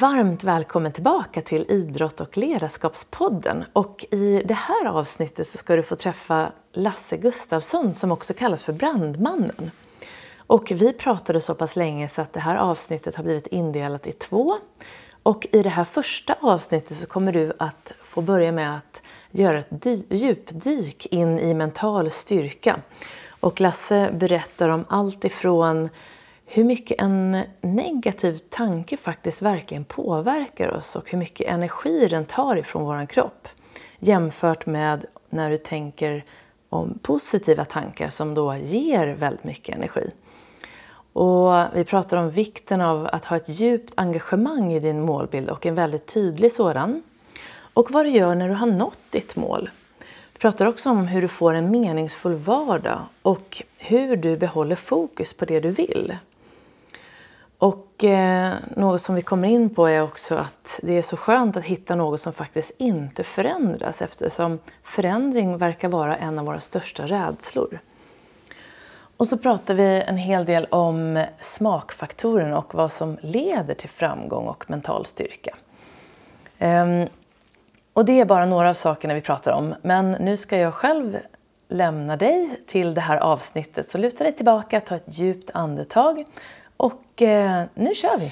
Varmt välkommen tillbaka till Idrott och ledarskapspodden. Och I det här avsnittet så ska du få träffa Lasse Gustafsson som också kallas för Brandmannen. Och vi pratade så pass länge så att det här avsnittet har blivit indelat i två. Och i det här första avsnittet så kommer du att få börja med att göra ett djupdyk in i mental styrka. Och Lasse berättar om allt ifrån hur mycket en negativ tanke faktiskt verkligen påverkar oss och hur mycket energi den tar ifrån vår kropp jämfört med när du tänker om positiva tankar som då ger väldigt mycket energi. Och vi pratar om vikten av att ha ett djupt engagemang i din målbild och en väldigt tydlig sådan. Och vad du gör när du har nått ditt mål. Vi pratar också om hur du får en meningsfull vardag och hur du behåller fokus på det du vill. Och eh, något som vi kommer in på är också att det är så skönt att hitta något som faktiskt inte förändras eftersom förändring verkar vara en av våra största rädslor. Och så pratar vi en hel del om smakfaktorerna och vad som leder till framgång och mental styrka. Ehm, och det är bara några av sakerna vi pratar om. Men nu ska jag själv lämna dig till det här avsnittet. Så luta dig tillbaka, ta ett djupt andetag och eh, nu kör vi!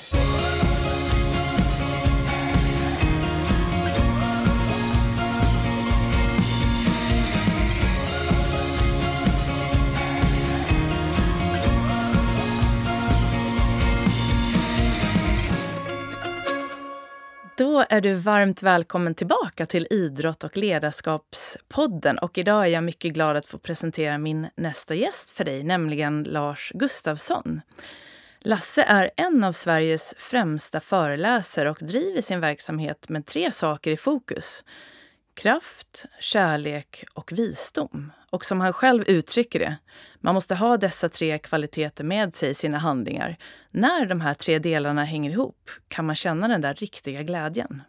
Då är du varmt välkommen tillbaka till Idrott och ledarskapspodden. Och idag är jag mycket glad att få presentera min nästa gäst för dig, nämligen Lars Gustafsson. Lasse är en av Sveriges främsta föreläsare och driver sin verksamhet med tre saker i fokus. Kraft, kärlek och visdom. Och som han själv uttrycker det, man måste ha dessa tre kvaliteter med sig i sina handlingar. När de här tre delarna hänger ihop kan man känna den där riktiga glädjen.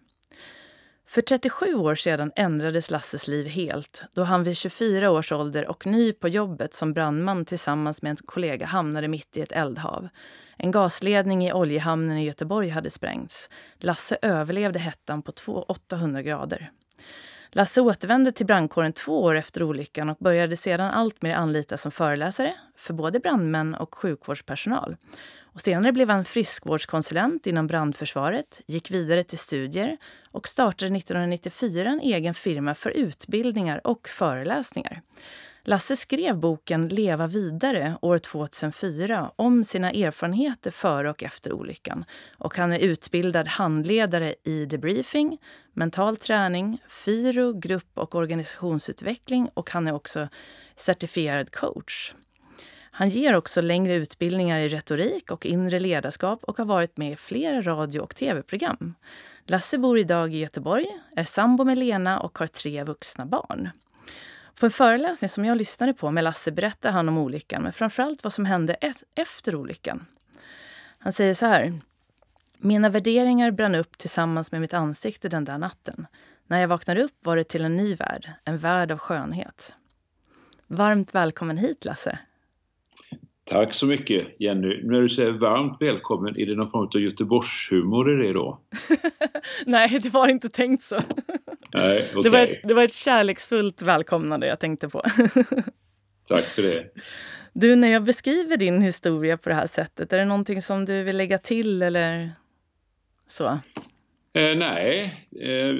För 37 år sedan ändrades Lasses liv helt då han vid 24 års ålder och ny på jobbet som brandman tillsammans med en kollega hamnade mitt i ett eldhav. En gasledning i oljehamnen i Göteborg hade sprängts. Lasse överlevde hettan på 800 grader. Lasse återvände till brandkåren två år efter olyckan och började sedan alltmer anlitas som föreläsare för både brandmän och sjukvårdspersonal. Och senare blev han friskvårdskonsulent inom brandförsvaret, gick vidare till studier och startade 1994 en egen firma för utbildningar och föreläsningar. Lasse skrev boken Leva vidare år 2004 om sina erfarenheter före och efter olyckan. Och han är utbildad handledare i debriefing, mental träning, FIRO, grupp och organisationsutveckling och han är också certifierad coach. Han ger också längre utbildningar i retorik och inre ledarskap och har varit med i flera radio och tv-program. Lasse bor idag i Göteborg, är sambo med Lena och har tre vuxna barn. På en föreläsning som jag lyssnade på med Lasse berättar han om olyckan, men framförallt vad som hände efter olyckan. Han säger så här. Mina värderingar brann upp tillsammans med mitt ansikte den där natten. När jag vaknade upp var det till en ny värld, en värld av skönhet. Varmt välkommen hit, Lasse. Tack så mycket Jenny. När du säger varmt välkommen, är det någon form av Göteborgshumor i det då? Nej, det var inte tänkt så. Nej, okay. det, var ett, det var ett kärleksfullt välkomnande jag tänkte på. Tack för det. Du, när jag beskriver din historia på det här sättet, är det någonting som du vill lägga till eller så? Eh, nej, eh,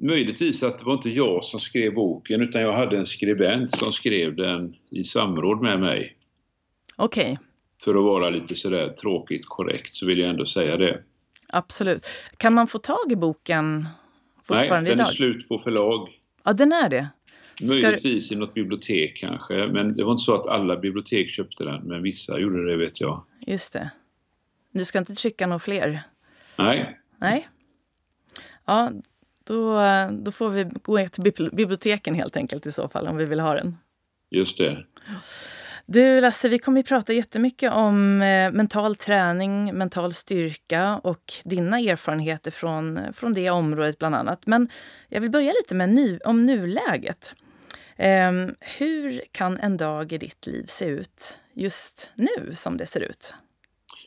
möjligtvis att det var inte jag som skrev boken utan jag hade en skribent som skrev den i samråd med mig. Okej. Okay. För att vara lite sådär tråkigt korrekt så vill jag ändå säga det. Absolut. Kan man få tag i boken fortfarande Nej, den idag? är slut på förlag. Ja, den är det. Möjligtvis i något bibliotek kanske, men det var inte så att alla bibliotek köpte den, men vissa gjorde det vet jag. Just det. Du ska inte trycka några fler? Nej. Nej. Ja, då, då får vi gå till biblioteken helt enkelt i så fall, om vi vill ha den. Just det. Du Lasse, vi kommer att prata jättemycket om eh, mental träning, mental styrka och dina erfarenheter från, från det området bland annat. Men jag vill börja lite med nu, om nuläget. Um, hur kan en dag i ditt liv se ut just nu som det ser ut?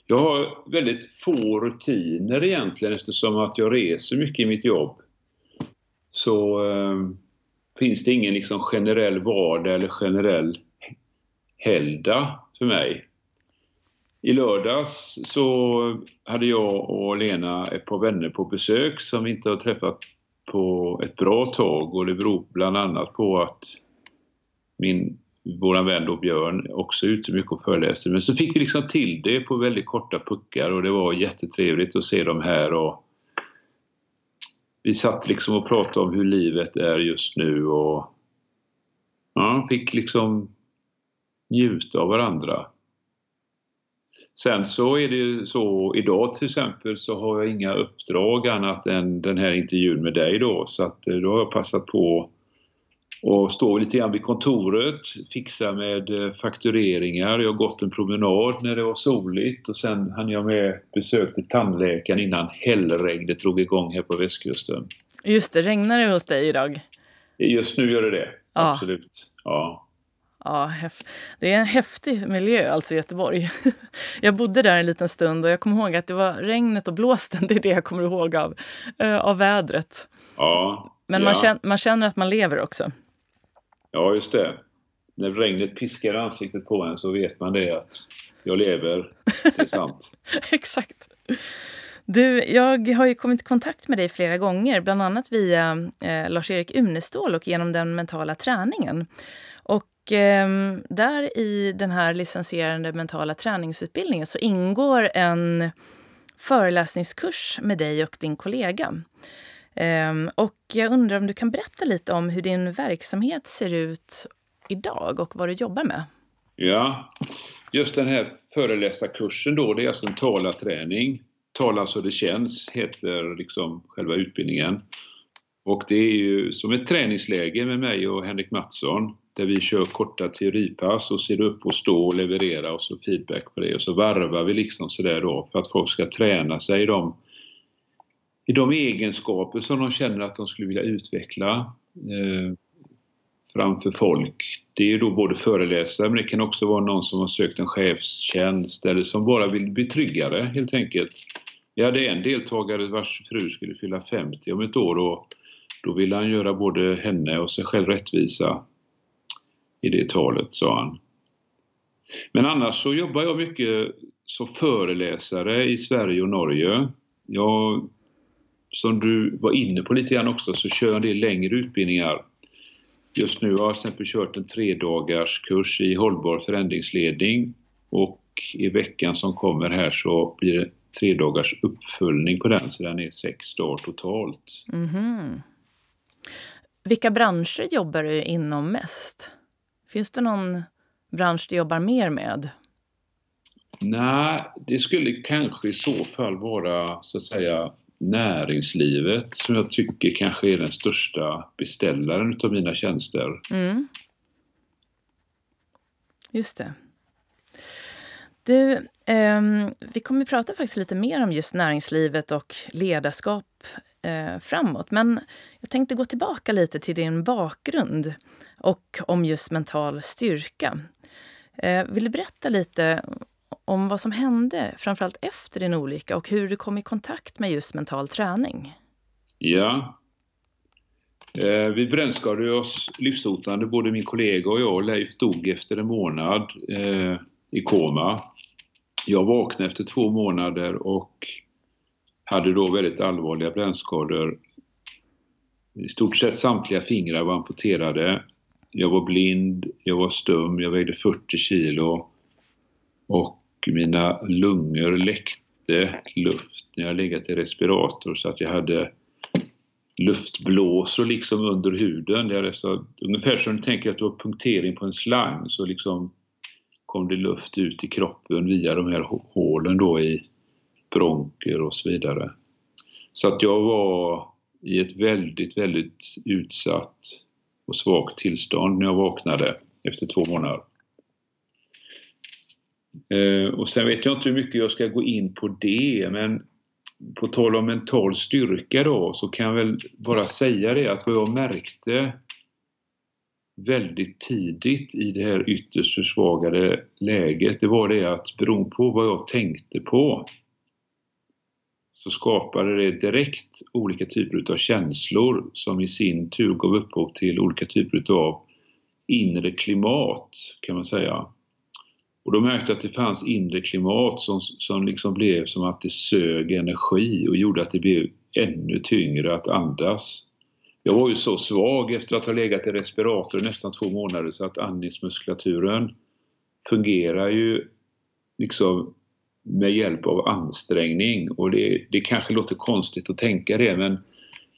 Jag har väldigt få rutiner egentligen eftersom att jag reser mycket i mitt jobb. Så um, finns det ingen liksom generell vardag eller generell helgdag för mig. I lördags så hade jag och Lena ett par vänner på besök som vi inte har träffat på ett bra tag och det beror bland annat på att min, våran vän då Björn också är ute mycket och föreläser. Men så fick vi liksom till det på väldigt korta puckar och det var jättetrevligt att se dem här och vi satt liksom och pratade om hur livet är just nu och ja, fick liksom njuta av varandra. Sen så är det ju så idag till exempel så har jag inga uppdrag annat än den här intervjun med dig då så att eh, då har jag passat på att stå lite grann vid kontoret, fixa med eh, faktureringar. Jag har gått en promenad när det var soligt och sen hann jag med besök till tandläkaren innan hällregnet drog igång här på västkusten. Just det, regnar det hos dig idag? Just nu gör det det, ja. absolut. Ja. Ja, det är en häftig miljö, alltså Göteborg. Jag bodde där en liten stund och jag kommer ihåg att det var regnet och blåsten. Det är det jag kommer ihåg av, eh, av vädret. Ja, Men ja. Man, känner, man känner att man lever också. Ja, just det. När regnet piskar ansiktet på en så vet man det att jag lever. Det är sant. Exakt. Du, jag har ju kommit i kontakt med dig flera gånger, bland annat via eh, Lars-Erik Unestål och genom den mentala träningen. Och eh, där i den här licensierande mentala träningsutbildningen så ingår en föreläsningskurs med dig och din kollega. Eh, och jag undrar om du kan berätta lite om hur din verksamhet ser ut idag och vad du jobbar med? Ja, just den här föreläsarkursen då, det är alltså en talarträning. Tala så det känns, heter liksom själva utbildningen. Och det är ju som ett träningsläge med mig och Henrik Mattsson där vi kör korta teoripass och ser upp och stå och leverera och så feedback på det och så varvar vi liksom sådär då för att folk ska träna sig i de, i de egenskaper som de känner att de skulle vilja utveckla eh, framför folk. Det är ju då både föreläsare men det kan också vara någon som har sökt en chefstjänst eller som bara vill bli tryggare helt enkelt. Vi hade en deltagare vars fru skulle fylla 50 om ett år och då ville han göra både henne och sig själv rättvisa i det talet, sa han. Men annars så jobbar jag mycket som föreläsare i Sverige och Norge. Jag, som du var inne på lite grann också, så kör jag en del längre utbildningar. Just nu har jag till exempel kört en tredagarskurs i hållbar förändringsledning och i veckan som kommer här så blir det tre dagars uppföljning på den, så den är sex dagar totalt. Mm -hmm. Vilka branscher jobbar du inom mest? Finns det någon bransch du jobbar mer med? Nej, det skulle kanske i så fall vara så att säga näringslivet som jag tycker kanske är den största beställaren av mina tjänster. Mm. Just det. Du, eh, vi kommer att prata faktiskt lite mer om just näringslivet och ledarskap eh, framåt. Men jag tänkte gå tillbaka lite till din bakgrund och om just mental styrka. Eh, vill du berätta lite om vad som hände, framförallt efter din olycka och hur du kom i kontakt med just mental träning? Ja. Eh, vi brännskadade oss livshotande, både min kollega och jag. Leif dog efter en månad eh, i koma. Jag vaknade efter två månader och hade då väldigt allvarliga brännskador. I stort sett samtliga fingrar var amputerade. Jag var blind, jag var stum, jag vägde 40 kilo och mina lungor läckte luft när jag legat i respirator så att jag hade luftblåsor liksom under huden. Jag så, ungefär som du tänker att du har punktering på en slang så liksom kom det luft ut i kroppen via de här hålen då i bronker och så vidare. Så att jag var i ett väldigt, väldigt utsatt och svagt tillstånd när jag vaknade efter två månader. Eh, och sen vet jag inte hur mycket jag ska gå in på det, men på tal om mental styrka då så kan jag väl bara säga det att vad jag märkte väldigt tidigt i det här ytterst försvagade läget, det var det att beroende på vad jag tänkte på så skapade det direkt olika typer av känslor som i sin tur gav upphov till olika typer av inre klimat kan man säga. Och då märkte jag att det fanns inre klimat som, som liksom blev som att det sög energi och gjorde att det blev ännu tyngre att andas. Jag var ju så svag efter att ha legat i respirator i nästan två månader så att andningsmuskulaturen fungerar ju liksom med hjälp av ansträngning och det, det kanske låter konstigt att tänka det men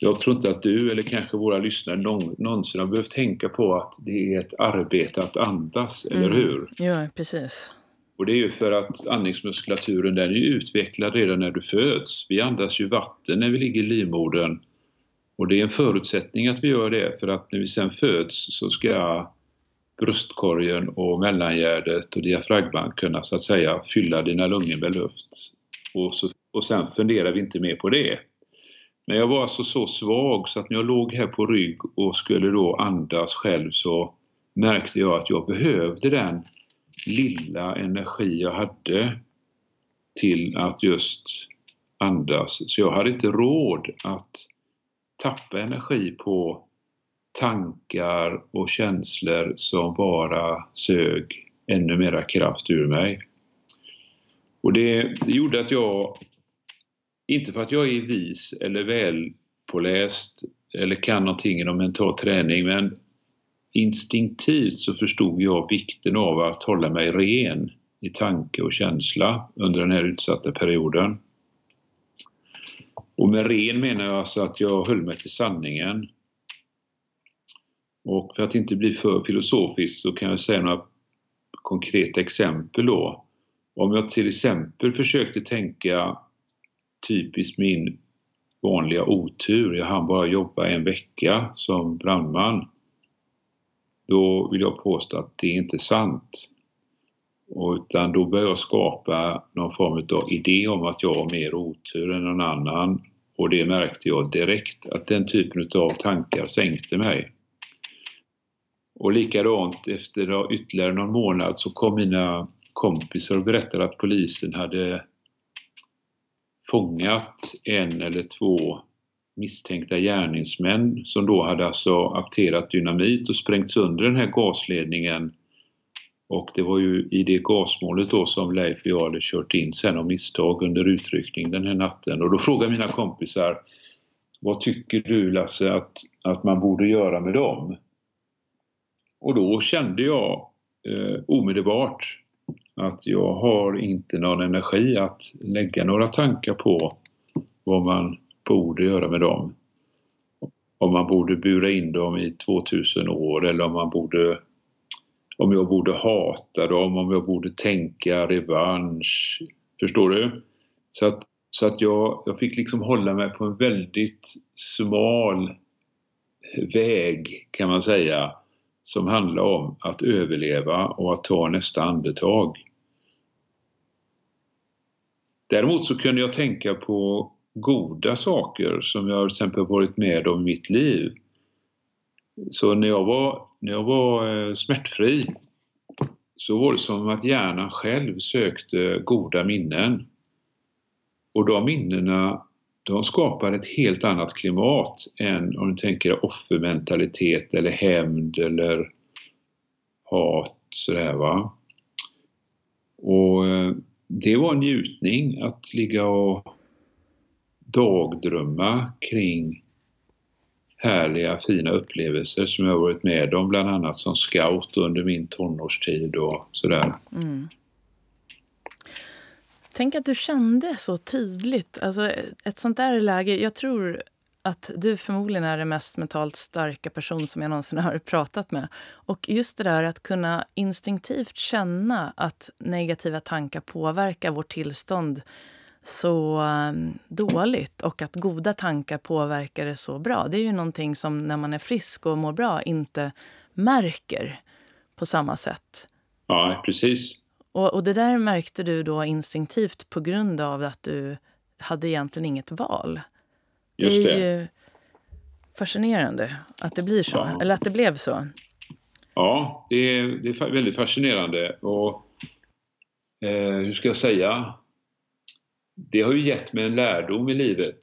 jag tror inte att du eller kanske våra lyssnare någonsin har behövt tänka på att det är ett arbete att andas, mm. eller hur? Ja, precis. Och det är ju för att andningsmuskulaturen den är utvecklad redan när du föds. Vi andas ju vatten när vi ligger i livmodern och det är en förutsättning att vi gör det för att när vi sen föds så ska bröstkorgen och mellangärdet och diafragman kunna så att säga fylla dina lungor med luft. Och, så, och sen funderar vi inte mer på det. Men jag var alltså så svag så att när jag låg här på rygg och skulle då andas själv så märkte jag att jag behövde den lilla energi jag hade till att just andas. Så jag hade inte råd att tappa energi på tankar och känslor som bara sög ännu mera kraft ur mig. Och det, det gjorde att jag, inte för att jag är vis eller välpåläst eller kan någonting inom mental träning, men instinktivt så förstod jag vikten av att hålla mig ren i tanke och känsla under den här utsatta perioden. Och med ren menar jag alltså att jag höll mig till sanningen. Och för att inte bli för filosofisk så kan jag säga några konkreta exempel då. Om jag till exempel försökte tänka typiskt min vanliga otur, jag hann bara jobba en vecka som brandman. Då vill jag påstå att det är inte sant. Och utan då börjar jag skapa någon form av idé om att jag har mer otur än någon annan. Och det märkte jag direkt att den typen av tankar sänkte mig. Och likadant efter ytterligare någon månad så kom mina kompisar och berättade att polisen hade fångat en eller två misstänkta gärningsmän som då hade alltså apterat dynamit och sprängt sönder den här gasledningen. Och det var ju i det gasmålet då som Leif och jag hade kört in sen av misstag under utryckning den här natten. Och då frågade mina kompisar Vad tycker du Lasse att, att man borde göra med dem? Och då kände jag eh, omedelbart att jag har inte någon energi att lägga några tankar på vad man borde göra med dem. Om man borde bura in dem i 2000 år eller om man borde om jag borde hata dem, om jag borde tänka revansch. Förstår du? Så att, så att jag, jag fick liksom hålla mig på en väldigt smal väg kan man säga som handlar om att överleva och att ta nästa andetag. Däremot så kunde jag tänka på goda saker som jag till exempel varit med om i mitt liv. Så när jag var, när jag var eh, smärtfri så var det som att hjärnan själv sökte goda minnen. Och de minnena de skapar ett helt annat klimat än om du tänker offermentalitet eller hämnd eller hat sådär va. Och eh, det var en njutning att ligga och dagdrömma kring härliga fina upplevelser som jag varit med om bland annat som scout under min tonårstid och sådär. Mm. Tänk att du kände så tydligt. Alltså, ett sånt där läge... Jag tror att du förmodligen är den mest mentalt starka person som jag någonsin har pratat med. Och just det där att kunna instinktivt känna att negativa tankar påverkar vårt tillstånd så ehm, dåligt och att goda tankar påverkar det så bra. Det är ju någonting som när man är frisk och mår bra inte märker på samma sätt. Ja, precis. Och, och det där märkte du då instinktivt på grund av att du hade egentligen inget val. Just det är det. ju fascinerande att det blir så, ja. eller att det blev så. Ja, det är, det är väldigt fascinerande och eh, hur ska jag säga? Det har ju gett mig en lärdom i livet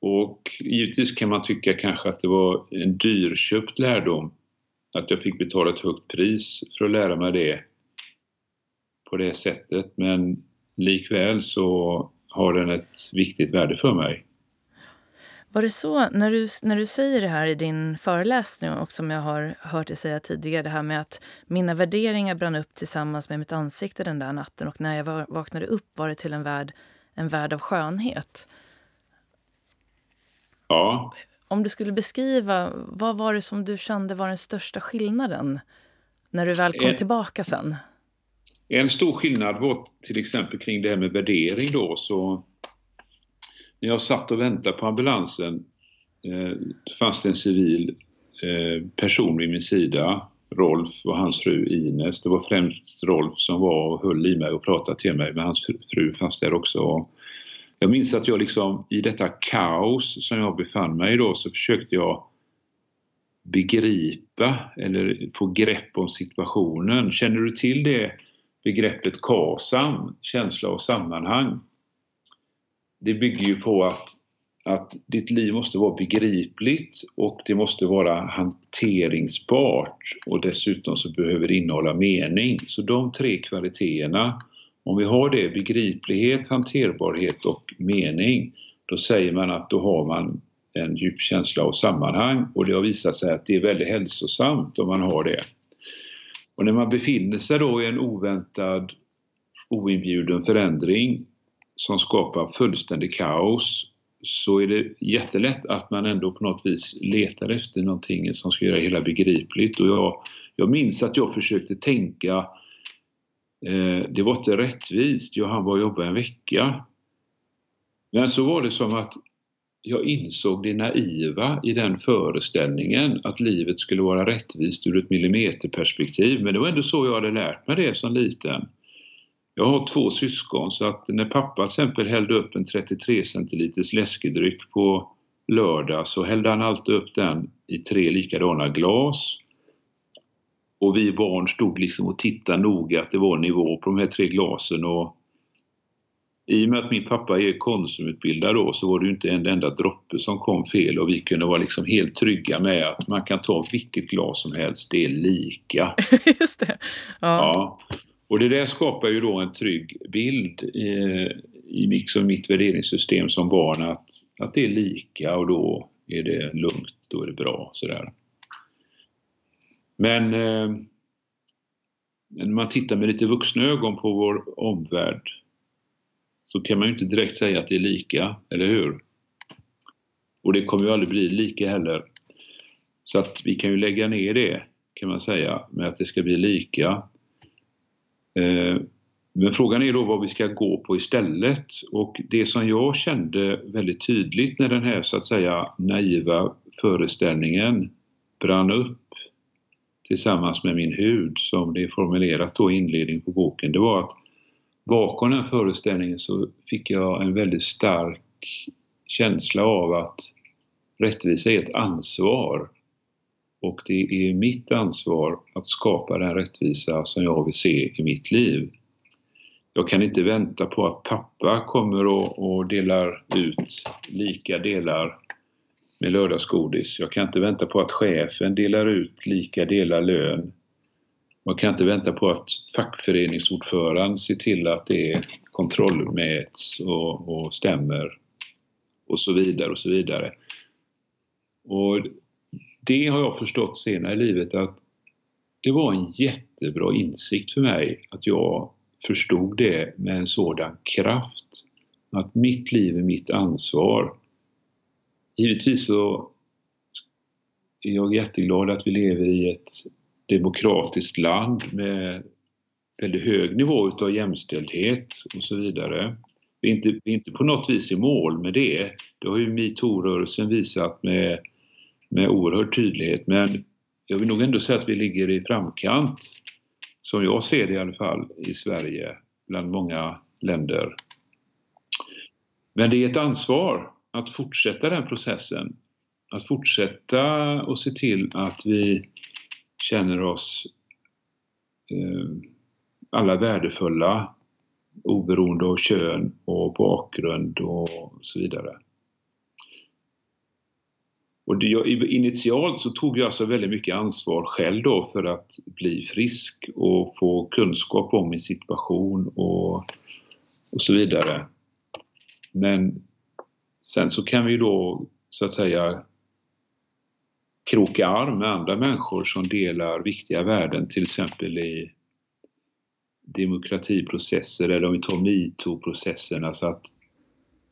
och givetvis kan man tycka kanske att det var en dyrköpt lärdom. Att jag fick betala ett högt pris för att lära mig det på det sättet men likväl så har den ett viktigt värde för mig. Var det så, när du, när du säger det här i din föreläsning och som jag har hört dig säga tidigare, det här med att mina värderingar brann upp tillsammans med mitt ansikte den där natten och när jag vaknade upp var det till en värld, en värld av skönhet. Ja. Om du skulle beskriva, vad var det som du kände var den största skillnaden när du väl kom en, tillbaka sen? En stor skillnad var till exempel kring det här med värdering då så när jag satt och väntade på ambulansen eh, fanns det en civil eh, person vid min sida, Rolf och hans fru Ines. Det var främst Rolf som var och höll i mig och pratade till mig, men hans fru fanns där också. Jag minns att jag liksom i detta kaos som jag befann mig i då så försökte jag begripa eller få grepp om situationen. Känner du till det begreppet KASAM, känsla och sammanhang? det bygger ju på att, att ditt liv måste vara begripligt och det måste vara hanteringsbart och dessutom så behöver det innehålla mening. Så de tre kvaliteterna, om vi har det, begriplighet, hanterbarhet och mening, då säger man att då har man en djup känsla av sammanhang och det har visat sig att det är väldigt hälsosamt om man har det. Och när man befinner sig då i en oväntad, oinbjuden förändring som skapar fullständig kaos så är det jättelätt att man ändå på något vis letar efter någonting som ska göra det hela begripligt. Och jag, jag minns att jag försökte tänka, eh, det var inte rättvist, jag hann bara jobba en vecka. Men så var det som att jag insåg det naiva i den föreställningen att livet skulle vara rättvist ur ett millimeterperspektiv. Men det var ändå så jag hade lärt mig det som liten. Jag har två syskon så att när pappa till exempel hällde upp en 33 centiliters läskedryck på lördag så hällde han alltid upp den i tre likadana glas. Och vi barn stod liksom och tittade noga att det var nivå på de här tre glasen och i och med att min pappa är konsumutbildad då så var det ju inte en enda droppe som kom fel och vi kunde vara liksom helt trygga med att man kan ta vilket glas som helst, det är lika. Just det. Ja. ja. Och det där skapar ju då en trygg bild i, i liksom mitt värderingssystem som barn att, att det är lika och då är det lugnt, då är det bra sådär. Men eh, när man tittar med lite vuxna ögon på vår omvärld så kan man ju inte direkt säga att det är lika, eller hur? Och det kommer ju aldrig bli lika heller. Så att vi kan ju lägga ner det, kan man säga, med att det ska bli lika. Eh, men frågan är då vad vi ska gå på istället och det som jag kände väldigt tydligt när den här så att säga naiva föreställningen brann upp tillsammans med min hud som det är formulerat då i inledningen på boken, det var att bakom den föreställningen så fick jag en väldigt stark känsla av att rättvisa är ett ansvar och det är mitt ansvar att skapa den rättvisa som jag vill se i mitt liv. Jag kan inte vänta på att pappa kommer och, och delar ut lika delar med lördagsgodis. Jag kan inte vänta på att chefen delar ut lika delar lön. Man kan inte vänta på att fackföreningsordföranden ser till att det kontrollmäts och, och stämmer och så vidare och så vidare. Och det har jag förstått senare i livet att det var en jättebra insikt för mig att jag förstod det med en sådan kraft. Att mitt liv är mitt ansvar. Givetvis så är jag jätteglad att vi lever i ett demokratiskt land med väldigt hög nivå utav jämställdhet och så vidare. Vi är, inte, vi är inte på något vis i mål med det. Det har ju metoo-rörelsen visat med med oerhörd tydlighet. Men jag vill nog ändå säga att vi ligger i framkant, som jag ser det i alla fall, i Sverige bland många länder. Men det är ett ansvar att fortsätta den processen. Att fortsätta och se till att vi känner oss eh, alla värdefulla oberoende av kön och bakgrund och så vidare. Och det, initialt så tog jag alltså väldigt mycket ansvar själv då för att bli frisk och få kunskap om min situation och, och så vidare. Men sen så kan vi då så att säga kroka arm med andra människor som delar viktiga värden, till exempel i demokratiprocesser eller om vi tar metoo-processen, alltså att,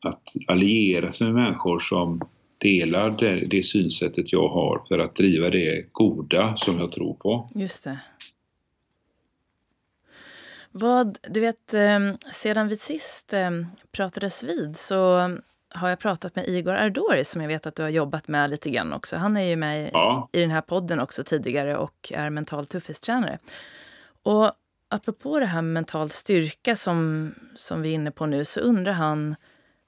att alliera sig med människor som delar det, det synsättet jag har för att driva det goda som jag tror på. Just det. Vad, du vet, eh, sedan vi sist eh, pratades vid så har jag pratat med Igor Ardori som jag vet att du har jobbat med lite grann också. Han är ju med ja. i den här podden också tidigare och är mental tuffhetstränare. Och apropå det här med mental styrka som, som vi är inne på nu så undrar han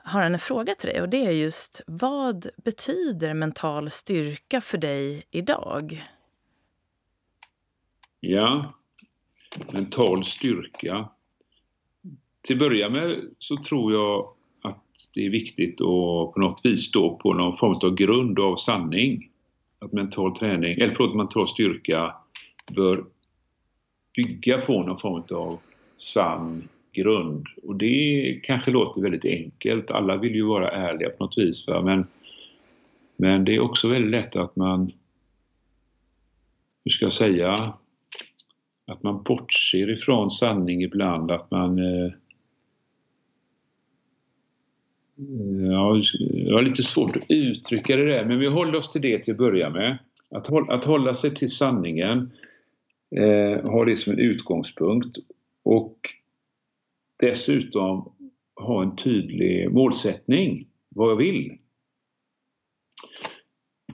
har han en fråga till dig och det är just vad betyder mental styrka för dig idag? Ja, mental styrka. Till att börja med så tror jag det är viktigt att på något vis stå på någon form av grund av sanning. Att mental träning, eller förlåt, mental styrka bör bygga på någon form av sann grund. Och det kanske låter väldigt enkelt. Alla vill ju vara ärliga på något vis. Va? Men, men det är också väldigt lätt att man, hur ska jag säga, att man bortser ifrån sanning ibland. Att man eh, Ja, det var lite svårt att uttrycka det där, men vi håller oss till det till att börja med. Att, hålla, att hålla sig till sanningen, eh, ha det som en utgångspunkt och dessutom ha en tydlig målsättning, vad jag vill.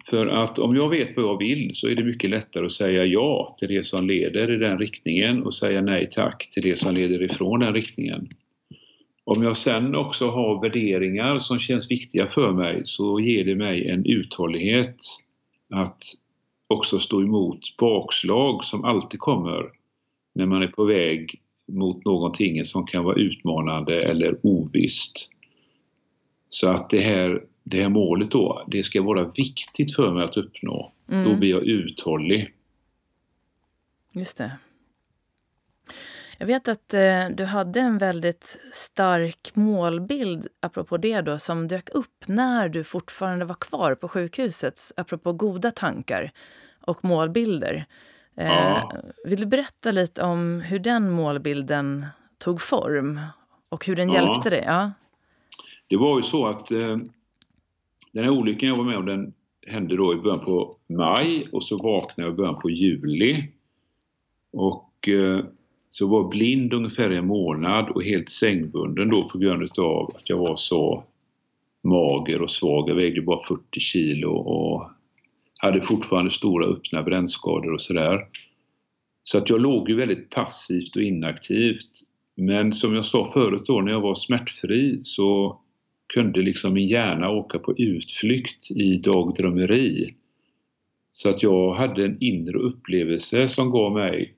För att om jag vet vad jag vill så är det mycket lättare att säga ja till det som leder i den riktningen och säga nej tack till det som leder ifrån den riktningen. Om jag sen också har värderingar som känns viktiga för mig så ger det mig en uthållighet att också stå emot bakslag som alltid kommer när man är på väg mot någonting som kan vara utmanande eller ovisst. Så att det här, det här målet då, det ska vara viktigt för mig att uppnå. Mm. Då blir jag uthållig. Just det. Jag vet att eh, du hade en väldigt stark målbild, apropå det då, som dök upp när du fortfarande var kvar på sjukhuset, apropå goda tankar och målbilder. Eh, ja. Vill du berätta lite om hur den målbilden tog form och hur den ja. hjälpte dig? Ja. Det var ju så att eh, den här olyckan jag var med om den hände då i början på maj och så vaknade jag i början på juli. Och eh, så var blind ungefär en månad och helt sängbunden då på grund av att jag var så mager och svag. Jag vägde bara 40 kilo och hade fortfarande stora öppna brännskador och sådär. Så att jag låg ju väldigt passivt och inaktivt. Men som jag sa förut då, när jag var smärtfri så kunde liksom min hjärna åka på utflykt i dagdrömmeri. Så att jag hade en inre upplevelse som gav mig,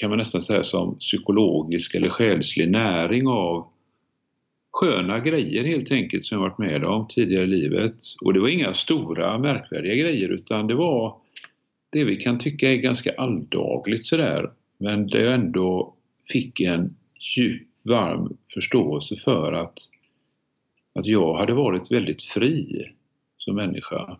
kan man nästan säga som psykologisk eller själslig näring av sköna grejer helt enkelt som jag varit med om tidigare i livet. Och det var inga stora märkvärdiga grejer utan det var det vi kan tycka är ganska alldagligt sådär. Men det jag ändå fick en djup, varm förståelse för att, att jag hade varit väldigt fri som människa.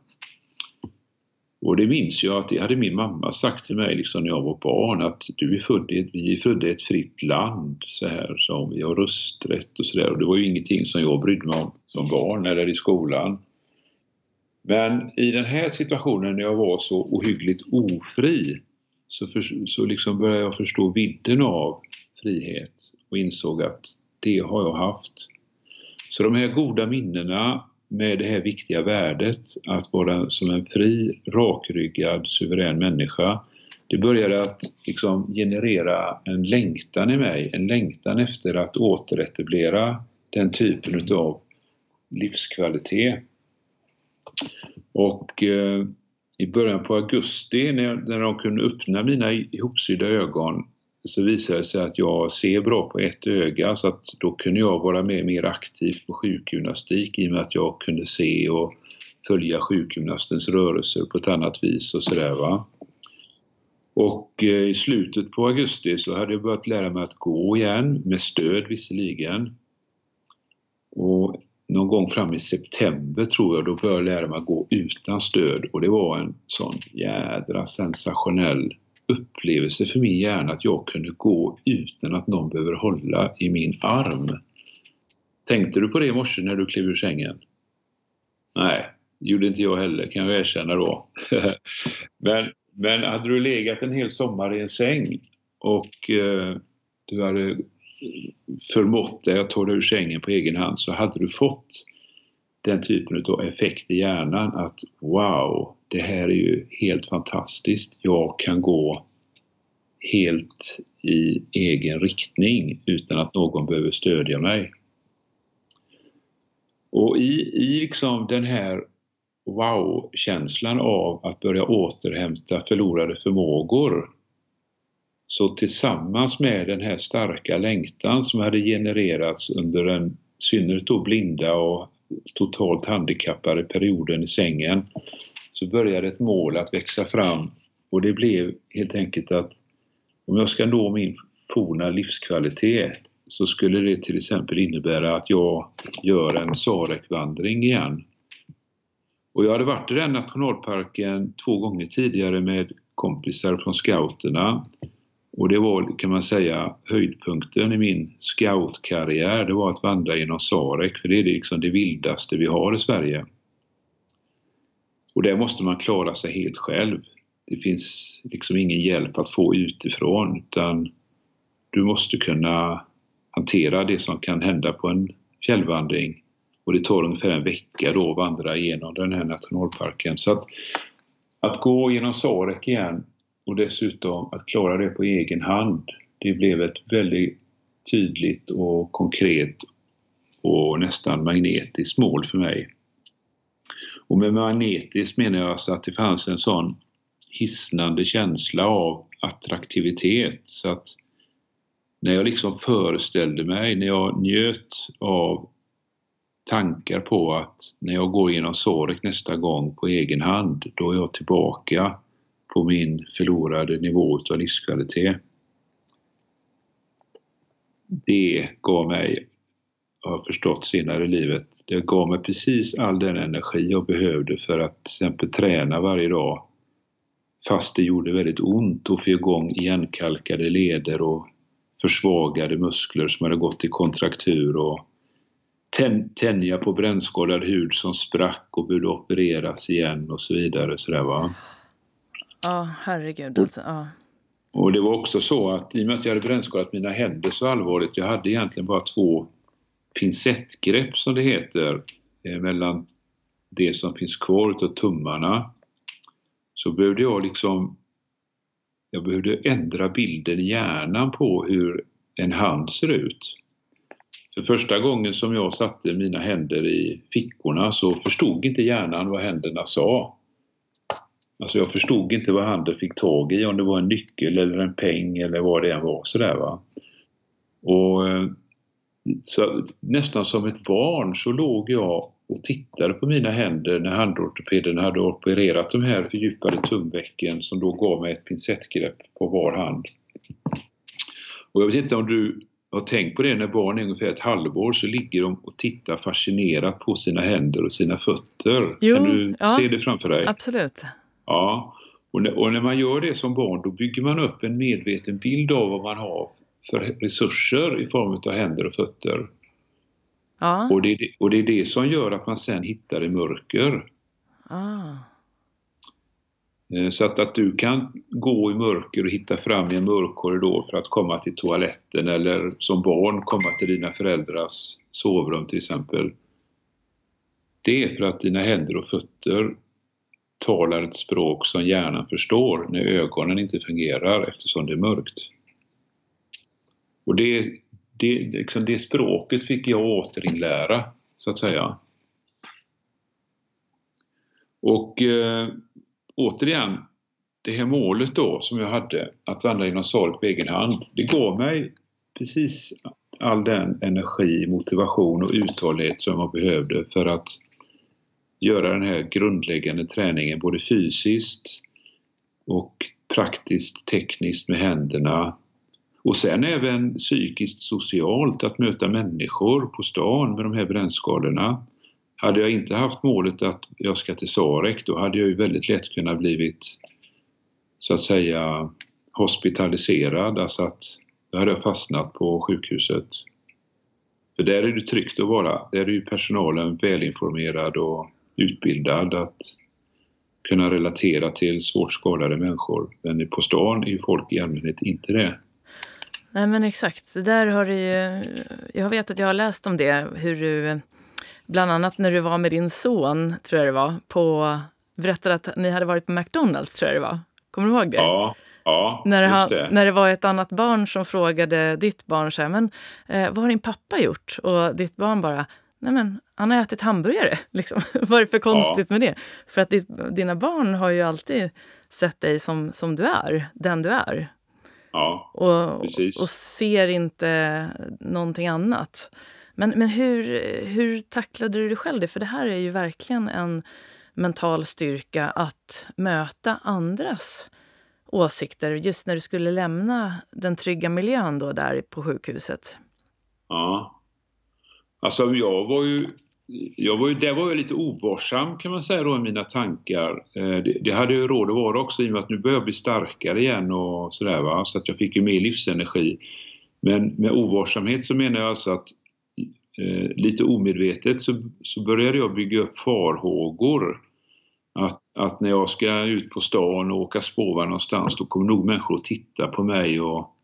Och det minns jag att det hade min mamma sagt till mig liksom när jag var barn att du är född i ett, vi är födda i ett fritt land så här som vi har rösträtt och sådär och det var ju ingenting som jag brydde mig om som barn eller i skolan. Men i den här situationen när jag var så ohyggligt ofri så, för, så liksom började jag förstå vidden av frihet och insåg att det har jag haft. Så de här goda minnena med det här viktiga värdet att vara som en fri, rakryggad, suverän människa. Det började att liksom generera en längtan i mig, en längtan efter att återetablera den typen utav livskvalitet. Och eh, i början på augusti när, när de kunde öppna mina ihopsydda ögon så visade det sig att jag ser bra på ett öga så att då kunde jag vara med mer aktivt på sjukgymnastik i och med att jag kunde se och följa sjukgymnastens rörelser på ett annat vis och sådär va. Och eh, i slutet på augusti så hade jag börjat lära mig att gå igen, med stöd visserligen. Och någon gång fram i september tror jag, då började jag lära mig att gå utan stöd och det var en sån jädra sensationell upplevelse för min hjärna att jag kunde gå utan att någon behöver hålla i min arm. Tänkte du på det i morse när du klev ur sängen? Nej, det gjorde inte jag heller kan jag erkänna då. men, men hade du legat en hel sommar i en säng och eh, du hade förmått dig att ta dig ur sängen på egen hand så hade du fått den typen av effekt i hjärnan att wow, det här är ju helt fantastiskt. Jag kan gå helt i egen riktning utan att någon behöver stödja mig. Och i, i liksom den här wow-känslan av att börja återhämta förlorade förmågor så tillsammans med den här starka längtan som hade genererats under den synnerhet då blinda och totalt handikappade perioden i sängen så började ett mål att växa fram och det blev helt enkelt att om jag ska nå min forna livskvalitet så skulle det till exempel innebära att jag gör en Sarekvandring igen. Och jag hade varit i den nationalparken två gånger tidigare med kompisar från scouterna och det var, kan man säga, höjdpunkten i min scoutkarriär. Det var att vandra genom Sarek, för det är liksom det vildaste vi har i Sverige. Och där måste man klara sig helt själv. Det finns liksom ingen hjälp att få utifrån, utan du måste kunna hantera det som kan hända på en fjällvandring. Och det tar ungefär en vecka då att vandra igenom den här nationalparken. Så att, att gå genom Sarek igen och dessutom att klara det på egen hand. Det blev ett väldigt tydligt och konkret och nästan magnetiskt mål för mig. Och med magnetiskt menar jag alltså att det fanns en sån hisnande känsla av attraktivitet så att när jag liksom föreställde mig, när jag njöt av tankar på att när jag går igenom Sorek nästa gång på egen hand, då är jag tillbaka på min förlorade nivå av livskvalitet. Det gav mig, jag har förstått senare i livet, det gav mig precis all den energi jag behövde för att till exempel träna varje dag fast det gjorde väldigt ont att få igång igenkalkade leder och försvagade muskler som hade gått i kontraktur och tänja på brännskadad hud som sprack och behövde opereras igen och så vidare. Så där, va? Ja, herregud alltså. Ja. Och det var också så att i och med att jag hade brännskadat mina händer så allvarligt, jag hade egentligen bara två pincettgrepp som det heter, eh, mellan det som finns kvar utav tummarna. Så behövde jag liksom, jag behövde ändra bilden i hjärnan på hur en hand ser ut. För första gången som jag satte mina händer i fickorna så förstod inte hjärnan vad händerna sa. Alltså jag förstod inte vad handen fick tag i, om det var en nyckel eller en peng eller vad det än var sådär va. Och eh, så, nästan som ett barn så låg jag och tittade på mina händer när handortopeden hade opererat de här fördjupade tumvecken som då gav mig ett pincettgrepp på var hand. Och jag vet inte om du har tänkt på det när barn är ungefär ett halvår så ligger de och tittar fascinerat på sina händer och sina fötter. Jo, kan du ja, se det framför dig? Absolut. Ja, och när, och när man gör det som barn då bygger man upp en medveten bild av vad man har för resurser i form av händer och fötter. Ja. Och, det, och det är det som gör att man sen hittar i mörker. Ah. Eh, Så att, att du kan gå i mörker och hitta fram i en mörk korridor för att komma till toaletten eller som barn komma till dina föräldrars sovrum till exempel. Det är för att dina händer och fötter talar ett språk som hjärnan förstår när ögonen inte fungerar eftersom det är mörkt. Och det, det, liksom det språket fick jag återinlära, så att säga. Och eh, återigen, det här målet då som jag hade, att vandra genom Sarek på egen hand, det gav mig precis all den energi, motivation och uthållighet som jag behövde för att göra den här grundläggande träningen både fysiskt och praktiskt, tekniskt med händerna. Och sen även psykiskt, socialt, att möta människor på stan med de här brännskadorna. Hade jag inte haft målet att jag ska till Sarek, då hade jag ju väldigt lätt kunnat blivit så att säga hospitaliserad, alltså att då hade jag fastnat på sjukhuset. För där är det tryggt att vara. Där är ju personalen välinformerad och utbildad att kunna relatera till svårt skadade människor. Men på stan är ju folk i allmänhet inte det. Nej men exakt, där har du ju, jag vet att jag har läst om det, hur du, bland annat när du var med din son, tror jag det var, på, berättade att ni hade varit på McDonalds, tror jag det var. Kommer du ihåg det? Ja, ja när, han, det. när det var ett annat barn som frågade ditt barn så här, men eh, vad har din pappa gjort? Och ditt barn bara, nej men han har ätit hamburgare. Liksom. Vad är det för konstigt ja. med det? För att dina barn har ju alltid sett dig som, som du är, den du är. Ja, och, precis. och ser inte någonting annat. Men, men hur, hur tacklade du dig själv det? För det här är ju verkligen en mental styrka att möta andras åsikter just när du skulle lämna den trygga miljön då där på sjukhuset. Ja. Alltså jag var ju jag var ju, där var jag lite ovarsam kan man säga då i mina tankar. Eh, det, det hade ju råd att vara också i och med att nu börjar jag bli starkare igen och sådär va. Så att jag fick ju mer livsenergi. Men med ovarsamhet så menar jag alltså att eh, lite omedvetet så, så började jag bygga upp farhågor. Att, att när jag ska ut på stan och åka spårvagn någonstans då kommer nog människor att titta på mig och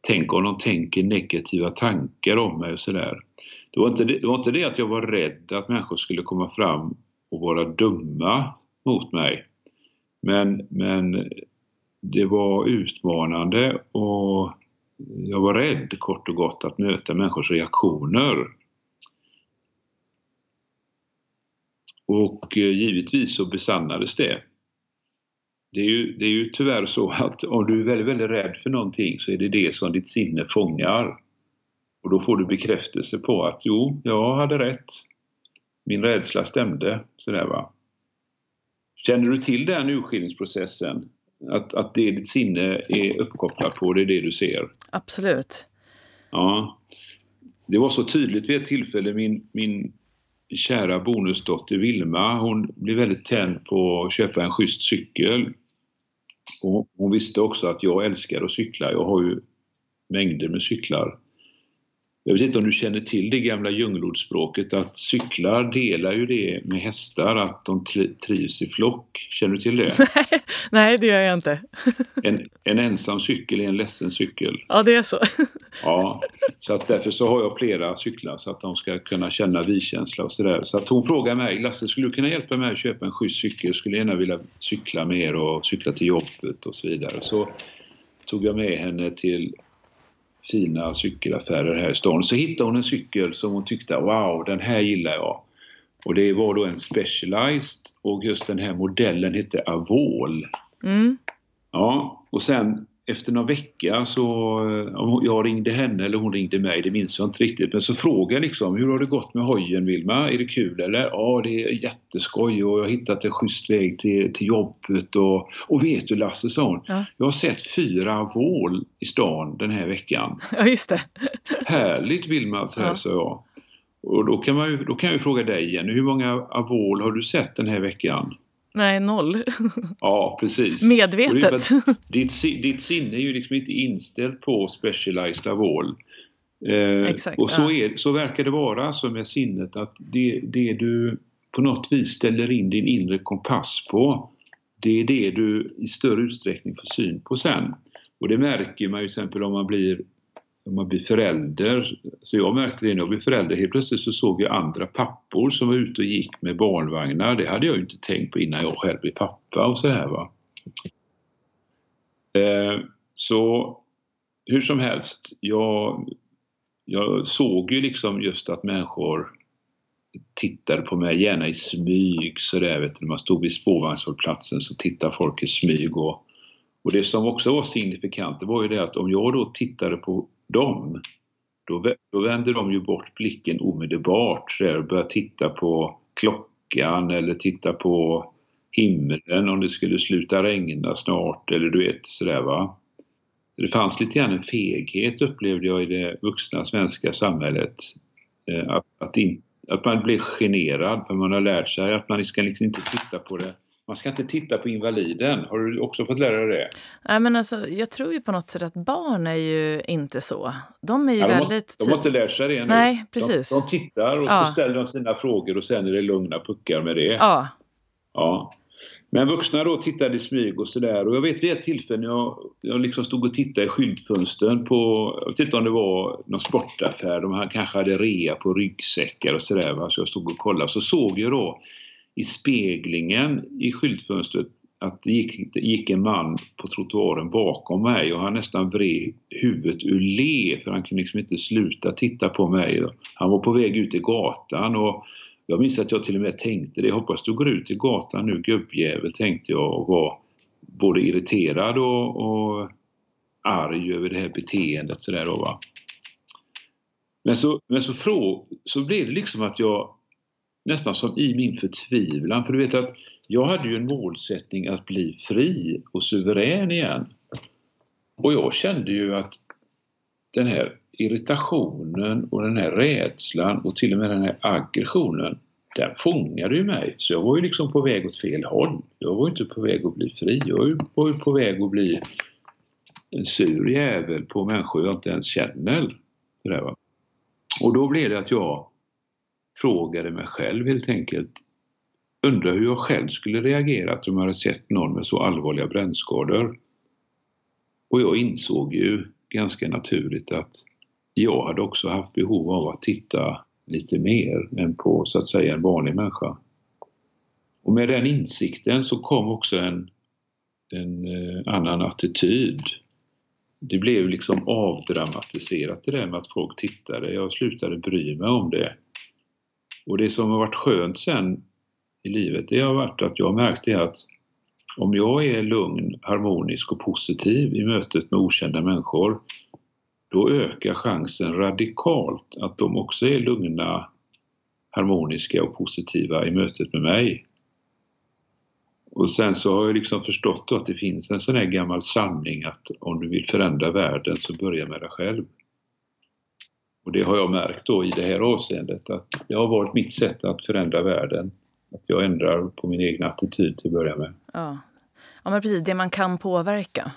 tänka om de tänker negativa tankar om mig och sådär. Det var, inte det, det var inte det att jag var rädd att människor skulle komma fram och vara dumma mot mig. Men, men det var utmanande och jag var rädd kort och gott att möta människors reaktioner. Och eh, givetvis så besannades det. Det är, ju, det är ju tyvärr så att om du är väldigt, väldigt rädd för någonting så är det det som ditt sinne fångar. Och då får du bekräftelse på att jo, jag hade rätt. Min rädsla stämde. Sådär va. Känner du till den urskiljningsprocessen? Att, att det ditt sinne är uppkopplat på, det är det du ser? Absolut. Ja. Det var så tydligt vid ett tillfälle, min, min kära bonusdotter Vilma, hon blev väldigt tänd på att köpa en schysst cykel. Och hon visste också att jag älskar att cykla. Jag har ju mängder med cyklar. Jag vet inte om du känner till det gamla djungelordspråket att cyklar delar ju det med hästar, att de trivs i flock. Känner du till det? Nej, det gör jag inte. en, en ensam cykel är en ledsen cykel. Ja, det är så. ja, så att därför så har jag flera cyklar så att de ska kunna känna vi-känsla och sådär. Så att hon frågar mig, Lasse skulle du kunna hjälpa mig att köpa en schysst cykel? Skulle gärna vilja cykla mer och cykla till jobbet och så vidare. Så tog jag med henne till fina cykelaffärer här i stan. Så hittade hon en cykel som hon tyckte, wow, den här gillar jag. Och det var då en Specialized och just den här modellen hette Avol. Mm. Ja, och sen efter någon vecka så, om jag ringde henne eller hon ringde mig, det minns jag inte riktigt, men så frågade jag liksom, hur har det gått med hojen Vilma? Är det kul eller? Ja, det är jätteskoj och jag har hittat en schysst väg till, till jobbet och, och vet du Lasse, sa hon, ja. jag har sett fyra vål i stan den här veckan. Ja, just det. Härligt Vilma, så här, ja. sa jag. Och då kan, man ju, då kan jag ju fråga dig igen, hur många Avol har du sett den här veckan? Nej, noll. Ja, precis. Medvetet. Ditt, ditt sinne är ju liksom inte inställt på specialized avol. Eh, Exakt, och så, ja. är, så verkar det vara alltså med sinnet att det, det du på något vis ställer in din inre kompass på det är det du i större utsträckning får syn på sen. Och det märker man ju till exempel om man blir när man blir förälder, så jag märkte det när jag blev förälder, helt plötsligt så såg jag andra pappor som var ute och gick med barnvagnar. Det hade jag ju inte tänkt på innan jag själv blev pappa och så här va. Eh, så hur som helst, jag, jag såg ju liksom just att människor tittade på mig, gärna i smyg sådär vet du. När man stod vid spårvagnshållplatsen så tittade folk i smyg och, och det som också var signifikant det var ju det att om jag då tittade på dem då, då vänder de ju bort blicken omedelbart så och börjar titta på klockan eller titta på himlen om det skulle sluta regna snart eller du vet sådär va. Så det fanns lite grann en feghet upplevde jag i det vuxna svenska samhället. Eh, att, att, in, att man blir generad för man har lärt sig att man ska liksom inte titta på det man ska inte titta på invaliden. Har du också fått lära dig det? Nej, men alltså, jag tror ju på något sätt att barn är ju inte så. De är ju ja, de väldigt... De har inte lärt sig det ännu. Nej, precis. De, de tittar och ja. så ställer de sina frågor och sen är det lugna puckar med det. Ja. ja. Men vuxna då tittade i smyg och sådär och jag vet vid ett tillfälle jag, jag liksom stod och tittade i skyltfönstren på, jag vet inte om det var någon sportaffär, de kanske hade rea på ryggsäckar och sådär så jag stod och kollade så såg jag då i speglingen i skyltfönstret att det gick, det gick en man på trottoaren bakom mig och han nästan vred huvudet ur le för han kunde liksom inte sluta titta på mig. Han var på väg ut i gatan och jag minns att jag till och med tänkte det, hoppas du går ut i gatan nu gubbjävel tänkte jag och var både irriterad och, och arg över det här beteendet sådär då va. Men så, men så, frå, så blev det liksom att jag nästan som i min förtvivlan. För du vet att jag hade ju en målsättning att bli fri och suverän igen. Och jag kände ju att den här irritationen och den här rädslan och till och med den här aggressionen den fångade ju mig. Så jag var ju liksom på väg åt fel håll. Jag var ju inte på väg att bli fri. Jag var ju på väg att bli en sur jävel på människor jag inte ens känner. Och då blev det att jag frågade mig själv helt enkelt. Undrar hur jag själv skulle reagerat om jag hade sett någon med så allvarliga brännskador. Och jag insåg ju ganska naturligt att jag hade också haft behov av att titta lite mer än på så att säga en vanlig människa. Och med den insikten så kom också en, en eh, annan attityd. Det blev liksom avdramatiserat det där med att folk tittade. Jag slutade bry mig om det. Och det som har varit skönt sen i livet, det har varit att jag märkte att om jag är lugn, harmonisk och positiv i mötet med okända människor, då ökar chansen radikalt att de också är lugna, harmoniska och positiva i mötet med mig. Och sen så har jag liksom förstått att det finns en sån här gammal sanning att om du vill förändra världen så börja med dig själv. Och det har jag märkt då i det här avseendet att det har varit mitt sätt att förändra världen. Att jag ändrar på min egen attityd till att börja med. Ja, ja men precis. Det man kan påverka.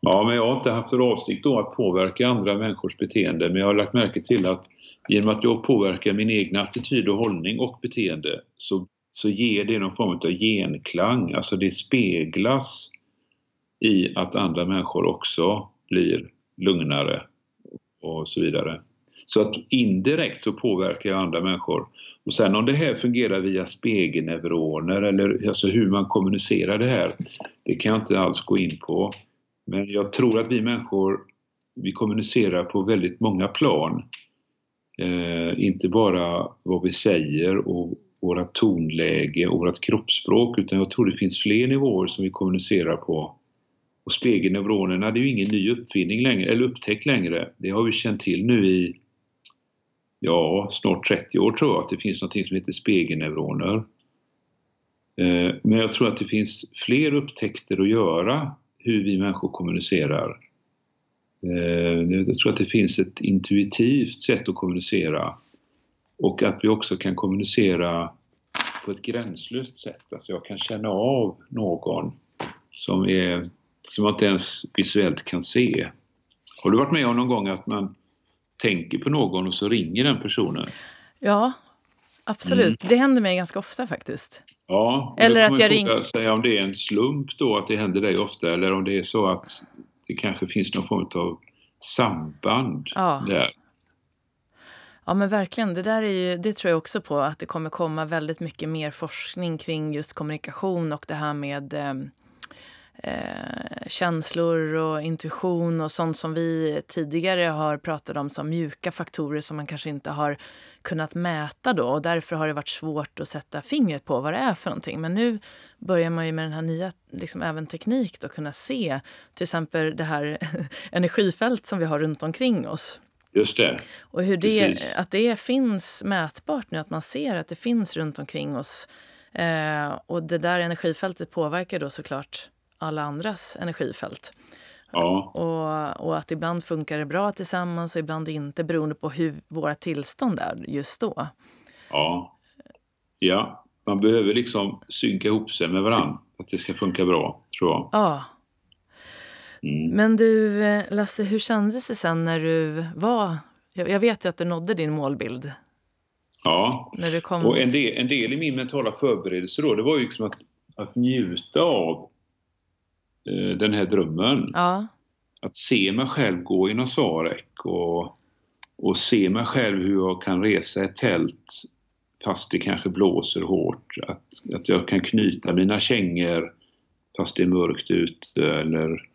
Ja, men jag har inte haft för avsikt då att påverka andra människors beteende. Men jag har lagt märke till att genom att jag påverkar min egen attityd och hållning och beteende så, så ger det någon form av genklang. Alltså det speglas i att andra människor också blir lugnare och så vidare. Så att indirekt så påverkar jag andra människor. Och sen om det här fungerar via spegelneuroner eller alltså hur man kommunicerar det här, det kan jag inte alls gå in på. Men jag tror att vi människor, vi kommunicerar på väldigt många plan. Eh, inte bara vad vi säger och våra tonläge och vårt kroppsspråk utan jag tror det finns fler nivåer som vi kommunicerar på och spegelneuronerna det är ju ingen ny uppfinning längre, eller upptäckt längre. Det har vi känt till nu i ja, snart 30 år tror jag att det finns något som heter spegelneuroner. Eh, men jag tror att det finns fler upptäckter att göra hur vi människor kommunicerar. Eh, jag tror att det finns ett intuitivt sätt att kommunicera och att vi också kan kommunicera på ett gränslöst sätt. Alltså jag kan känna av någon som är som man inte ens visuellt kan se. Har du varit med om någon gång att man tänker på någon och så ringer den personen? Ja, absolut. Mm. Det händer mig ganska ofta faktiskt. Ja, eller att jag ringer... Säga om det är en slump då att det händer dig ofta eller om det är så att det kanske finns någon form av samband ja. där. Ja men verkligen, det där är ju, det tror jag också på att det kommer komma väldigt mycket mer forskning kring just kommunikation och det här med eh, känslor och intuition och sånt som vi tidigare har pratat om som mjuka faktorer som man kanske inte har kunnat mäta då och därför har det varit svårt att sätta fingret på vad det är för någonting. Men nu börjar man ju med den här nya liksom även teknik då kunna se till exempel det här energifält som vi har runt omkring oss. Just det. Och hur det, att det finns mätbart nu, att man ser att det finns runt omkring oss. Eh, och det där energifältet påverkar då såklart alla andras energifält. Ja. Och, och att ibland funkar det bra tillsammans och ibland inte beroende på hur våra tillstånd är just då. Ja. Ja, man behöver liksom synka ihop sig med varandra att det ska funka bra, tror jag. Ja. Mm. Men du, Lasse, hur kändes det sen när du var... Jag vet ju att du nådde din målbild. Ja, när du kom... och en del, en del i min mentala förberedelse då, det var ju liksom att, att njuta av den här drömmen. Ja. Att se mig själv gå i Nasarek och, och se mig själv hur jag kan resa ett tält fast det kanske blåser hårt. Att, att jag kan knyta mina kängor fast det är mörkt ute eller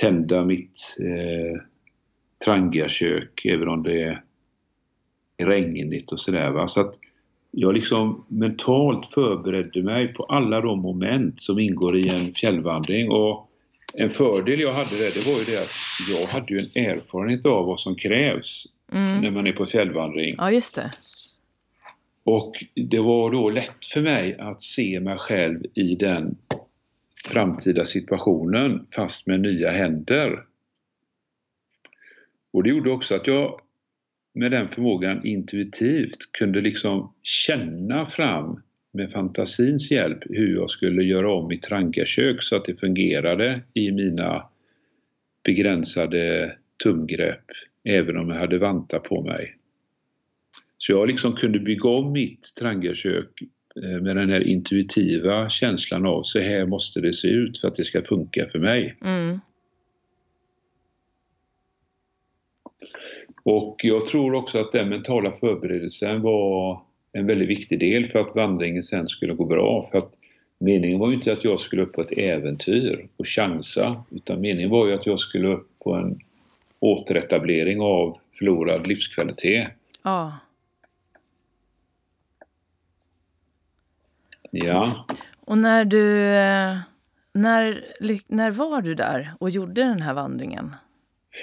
tända mitt eh, trangiakök även om det är regnigt och sådär. Så att jag liksom mentalt förberedde mig på alla de moment som ingår i en fjällvandring. Och en fördel jag hade där, det var ju det att jag hade ju en erfarenhet av vad som krävs mm. när man är på fjällvandring. Ja, just det. Och det var då lätt för mig att se mig själv i den framtida situationen fast med nya händer. Och det gjorde också att jag med den förmågan intuitivt kunde liksom känna fram med fantasins hjälp hur jag skulle göra om mitt trangiakök så att det fungerade i mina begränsade tumgrepp även om jag hade vantar på mig. Så jag liksom kunde bygga om mitt trangiakök eh, med den här intuitiva känslan av så här måste det se ut för att det ska funka för mig. Mm. Och jag tror också att den mentala förberedelsen var en väldigt viktig del för att vandringen sen skulle gå bra. För att meningen var ju inte att jag skulle upp på ett äventyr och chansa, utan meningen var ju att jag skulle upp på en återetablering av förlorad livskvalitet. Ja. Ja. Och när du... Eh, när, när var du där och gjorde den här vandringen?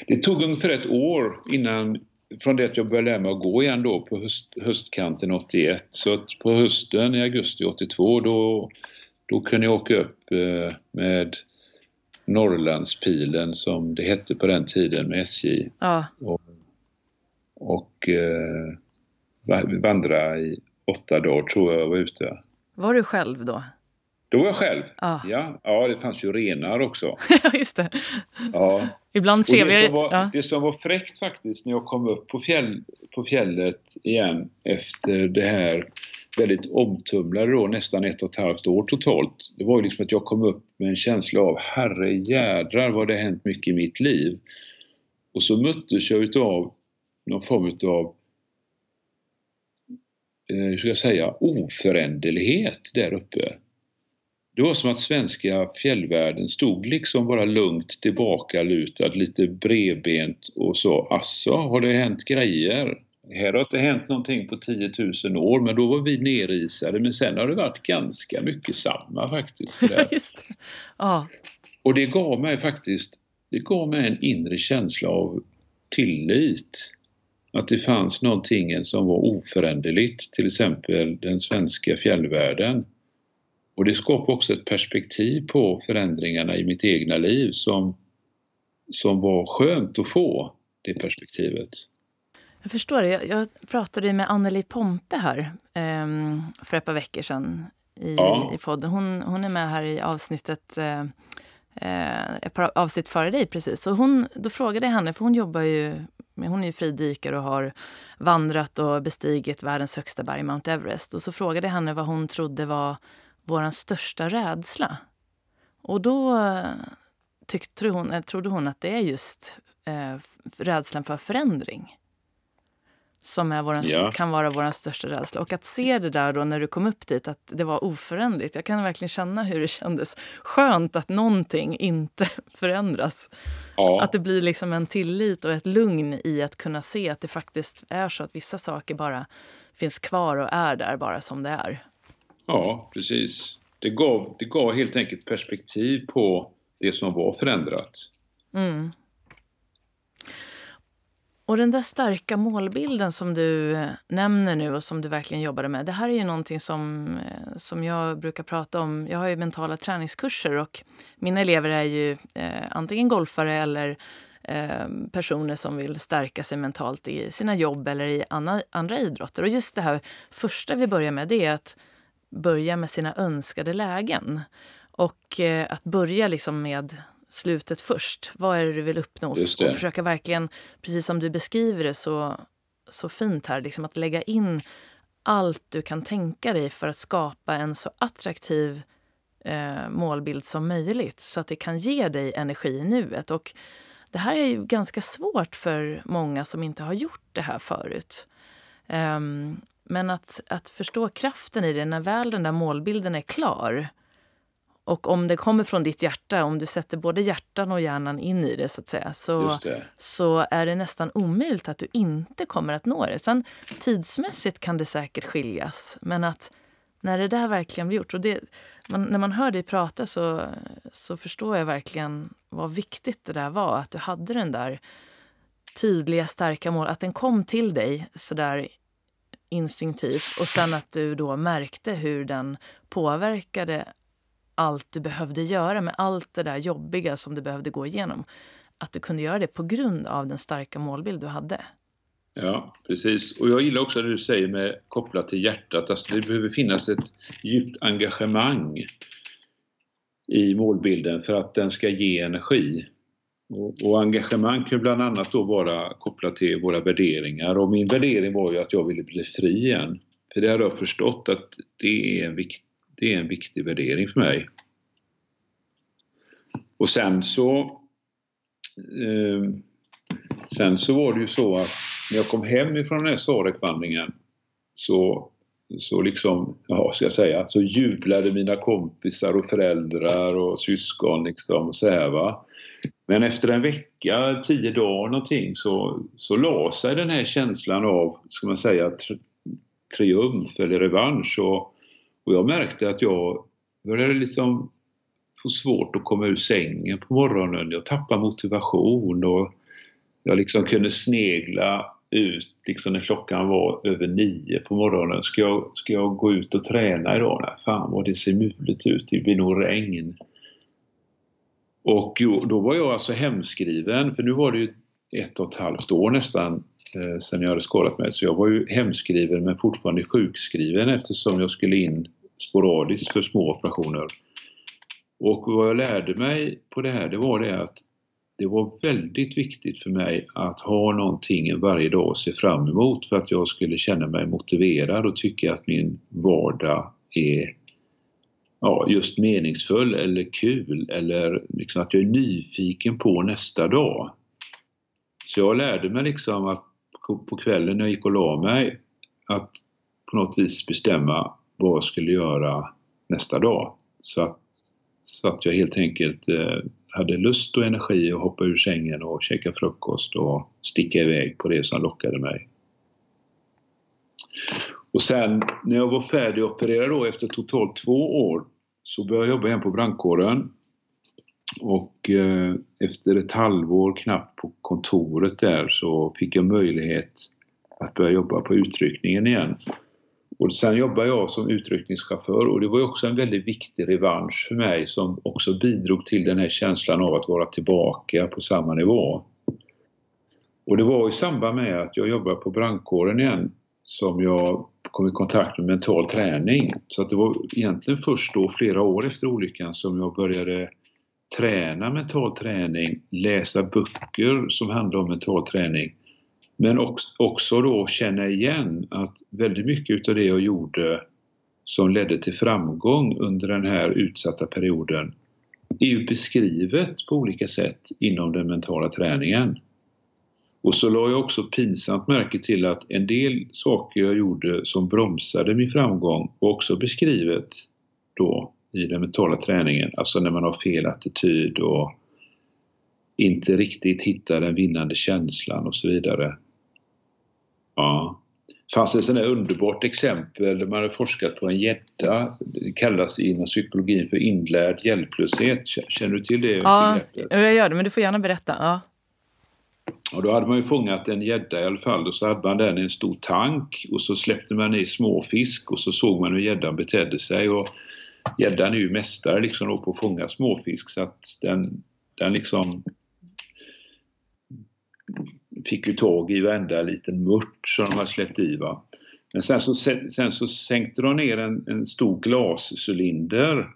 Det tog ungefär ett år innan, från det att jag började lära mig att gå igen då på höst, höstkanten 81. Så att på hösten i augusti 82 då, då kunde jag åka upp eh, med Norrlandspilen som det hette på den tiden med SJ. Ja. Och, och eh, vandra i åtta dagar tror jag var ute. Var du själv då? Då var jag själv. Ah. Ja. ja, det fanns ju renar också. ja, just det. Ja. Ibland trevligare. Det som, var, ja. det som var fräckt faktiskt när jag kom upp på, fjäll, på fjället igen efter det här väldigt omtumlade då, nästan ett och ett halvt år totalt. Det var ju liksom att jag kom upp med en känsla av herre jädrar vad det hänt mycket i mitt liv. Och så möttes jag utav någon form utav eh, hur ska jag säga, oföränderlighet där uppe. Det var som att svenska fjällvärlden stod liksom bara lugnt tillbakalutad, lite bredbent och sa asså, har det hänt grejer? Här har inte hänt någonting på 10 000 år men då var vi nerisade men sen har det varit ganska mycket samma faktiskt. Just det. Ja. Och det gav mig faktiskt det gav mig en inre känsla av tillit. Att det fanns någonting som var oföränderligt, till exempel den svenska fjällvärlden. Och det skapade också ett perspektiv på förändringarna i mitt egna liv som, som var skönt att få, det perspektivet. Jag förstår det. Jag, jag pratade med Anneli Pompe här eh, för ett par veckor sedan i, ja. i podden. Hon, hon är med här i avsnittet eh, ett par avsnitt före dig precis. Så hon, då frågade jag henne, för hon jobbar ju hon är ju fridykare och har vandrat och bestigit världens högsta berg, Mount Everest. Och så frågade jag henne vad hon trodde var vår största rädsla. Och då tyckte hon, trodde hon att det är just eh, rädslan för förändring. som är våran, ja. kan vara vår största rädsla. Och att se det där då när du kom upp dit, att det var oföränderligt. Jag kan verkligen känna hur det kändes skönt att någonting inte förändras. Ja. Att det blir liksom en tillit och ett lugn i att kunna se att det faktiskt är så att vissa saker bara finns kvar och är där bara som det är. Ja, precis. Det gav, det gav helt enkelt perspektiv på det som var förändrat. Mm. Och den där starka målbilden som du eh, nämner nu och som du verkligen jobbade med. Det här är ju någonting som, eh, som jag brukar prata om. Jag har ju mentala träningskurser och mina elever är ju eh, antingen golfare eller eh, personer som vill stärka sig mentalt i sina jobb eller i andra, andra idrotter. Och just det här första vi börjar med det är att börja med sina önskade lägen. Och eh, att börja liksom med slutet först. Vad är det du vill uppnå? Och försöka verkligen, precis som du beskriver det så, så fint här, liksom att lägga in allt du kan tänka dig för att skapa en så attraktiv eh, målbild som möjligt så att det kan ge dig energi i nuet. Och det här är ju ganska svårt för många som inte har gjort det här förut. Um, men att, att förstå kraften i det när väl den där målbilden är klar och om det kommer från ditt hjärta, om du sätter både hjärtan och hjärnan in i det så att säga, så, så är det nästan omöjligt att du inte kommer att nå det. Sen tidsmässigt kan det säkert skiljas, men att när det där verkligen blir gjort, och det, man, när man hör dig prata så, så förstår jag verkligen vad viktigt det där var, att du hade den där tydliga, starka mål, att den kom till dig sådär instinktivt och sen att du då märkte hur den påverkade allt du behövde göra med allt det där jobbiga som du behövde gå igenom. Att du kunde göra det på grund av den starka målbild du hade. Ja, precis. Och jag gillar också det du säger med kopplat till hjärtat. Alltså det behöver finnas ett djupt engagemang i målbilden för att den ska ge energi. Och, och engagemang kan bland annat då vara kopplat till våra värderingar och min värdering var ju att jag ville bli fri igen. För det har jag förstått att det är en viktig det är en viktig värdering för mig. Och sen så eh, Sen så var det ju så att när jag kom hem ifrån den här Sarek-vandringen så, så liksom, ja ska jag säga, så jublade mina kompisar och föräldrar och syskon liksom så här va. Men efter en vecka, tio dagar någonting så, så la sig den här känslan av, ska man säga, triumf eller revansch och och jag märkte att jag började liksom få svårt att komma ur sängen på morgonen. Jag tappade motivation och jag liksom kunde snegla ut liksom när klockan var över nio på morgonen. Ska jag, ska jag gå ut och träna idag? Nej, fan vad det ser muligt ut. Det blir nog regn. Och jo, då var jag alltså hemskriven, för nu var det ju ett och ett halvt år nästan eh, sen jag hade skadat mig. Så jag var ju hemskriven men fortfarande sjukskriven eftersom jag skulle in sporadiskt för små operationer. Och vad jag lärde mig på det här, det var det att det var väldigt viktigt för mig att ha någonting varje dag att se fram emot för att jag skulle känna mig motiverad och tycka att min vardag är ja, just meningsfull eller kul eller liksom att jag är nyfiken på nästa dag. Så jag lärde mig liksom att på kvällen när jag gick och la mig att på något vis bestämma vad jag skulle göra nästa dag. Så att, så att jag helt enkelt eh, hade lust och energi att hoppa ur sängen och käka frukost och sticka iväg på det som lockade mig. Och sen när jag var färdigopererad då efter totalt två år så började jag jobba igen på brandkåren. Och eh, efter ett halvår knappt på kontoret där så fick jag möjlighet att börja jobba på utryckningen igen. Och sen jobbade jag som utryckningschaufför och det var också en väldigt viktig revansch för mig som också bidrog till den här känslan av att vara tillbaka på samma nivå. Och det var i samband med att jag jobbade på brandkåren igen som jag kom i kontakt med mental träning. Så att det var egentligen först då, flera år efter olyckan, som jag började träna mental träning, läsa böcker som handlade om mental träning men också då känna igen att väldigt mycket utav det jag gjorde som ledde till framgång under den här utsatta perioden är ju beskrivet på olika sätt inom den mentala träningen. Och så la jag också pinsamt märke till att en del saker jag gjorde som bromsade min framgång var också beskrivet då i den mentala träningen. Alltså när man har fel attityd och inte riktigt hittar den vinnande känslan och så vidare. Ja. Det fanns ett sånt där underbart exempel där man hade forskat på en gädda. Det kallas inom psykologin för inlärd hjälplöshet. Känner du till det? Ja, jag gör det, men du får gärna berätta. Ja. Och då hade man ju fångat en gädda i alla fall och så hade man den i en stor tank och så släppte man i småfisk och så såg man hur gäddan betedde sig. Och gäddan är ju mästare liksom på att fånga småfisk så att den, den liksom fick ju tag i varenda liten mört som de hade släppt i. Va? Men sen så, sen så sänkte de ner en, en stor glascylinder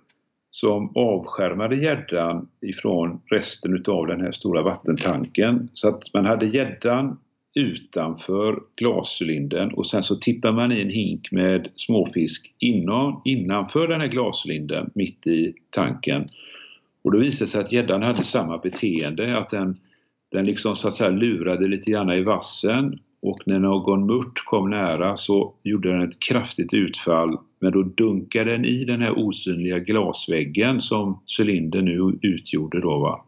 som avskärmade gäddan ifrån resten utav den här stora vattentanken. Så att man hade gäddan utanför glascylindern och sen så tippar man i en hink med småfisk innan, innanför den här glascylindern mitt i tanken. Och då visade det sig att gäddan hade samma beteende, att den, den liksom så att säga lurade lite grann i vassen och när någon mört kom nära så gjorde den ett kraftigt utfall men då dunkade den i den här osynliga glasväggen som cylindern nu utgjorde då va.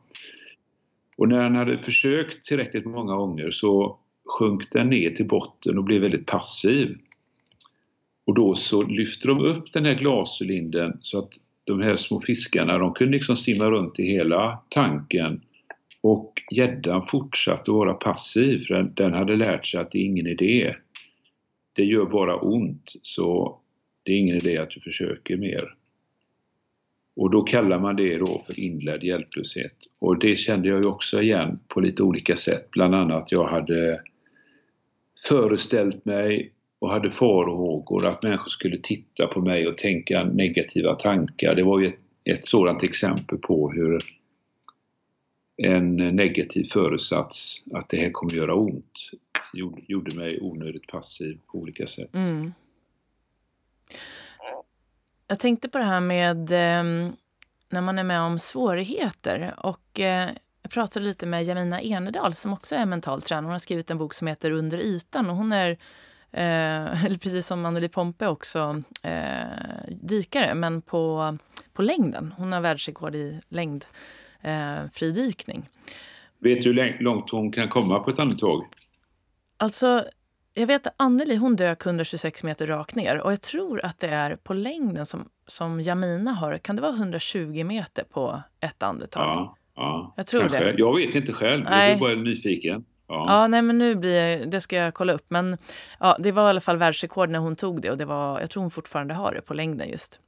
Och när den hade försökt tillräckligt många gånger så sjönk den ner till botten och blev väldigt passiv. Och då så lyfte de upp den här glascylindern så att de här små fiskarna de kunde liksom simma runt i hela tanken och gäddan fortsatte att vara passiv för den, den hade lärt sig att det är ingen idé. Det gör bara ont så det är ingen idé att du försöker mer. Och då kallar man det då för inlärd hjälplöshet. Och det kände jag ju också igen på lite olika sätt. Bland annat jag hade föreställt mig och hade farhågor att människor skulle titta på mig och tänka negativa tankar. Det var ju ett, ett sådant exempel på hur en negativ föresats att det här kommer göra ont gjorde, mig onödigt passiv på olika sätt. Mm. Jag tänkte på det här med eh, när man är med om svårigheter. Och eh, Jag pratade lite med Jamina Enedal som också är mental tränare. Hon har skrivit en bok som heter Under ytan. Och hon är, eh, precis som Anneli Pompe också, eh, dykare men på, på längden. Hon har världsrekord i längd längdfridykning. Vet du hur långt hon kan komma på ett andetag? Alltså, jag vet att Anneli hon dök 126 meter rakt ner och jag tror att det är på längden som, som Jamina har. Kan det vara 120 meter på ett andetag? Ja, ja jag tror kanske. det. Jag vet inte själv. Nej. Jag är bara nyfiken. Ja. ja, nej men nu blir jag, det ska jag kolla upp. Men ja, det var i alla fall världsrekord när hon tog det och det var, jag tror hon fortfarande har det på längden just.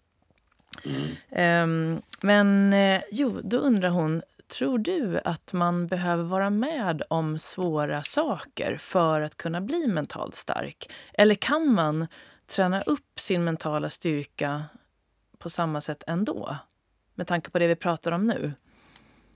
Mm. Um, men eh, jo, då undrar hon, Tror du att man behöver vara med om svåra saker för att kunna bli mentalt stark? Eller kan man träna upp sin mentala styrka på samma sätt ändå? Med tanke på det vi pratar om nu.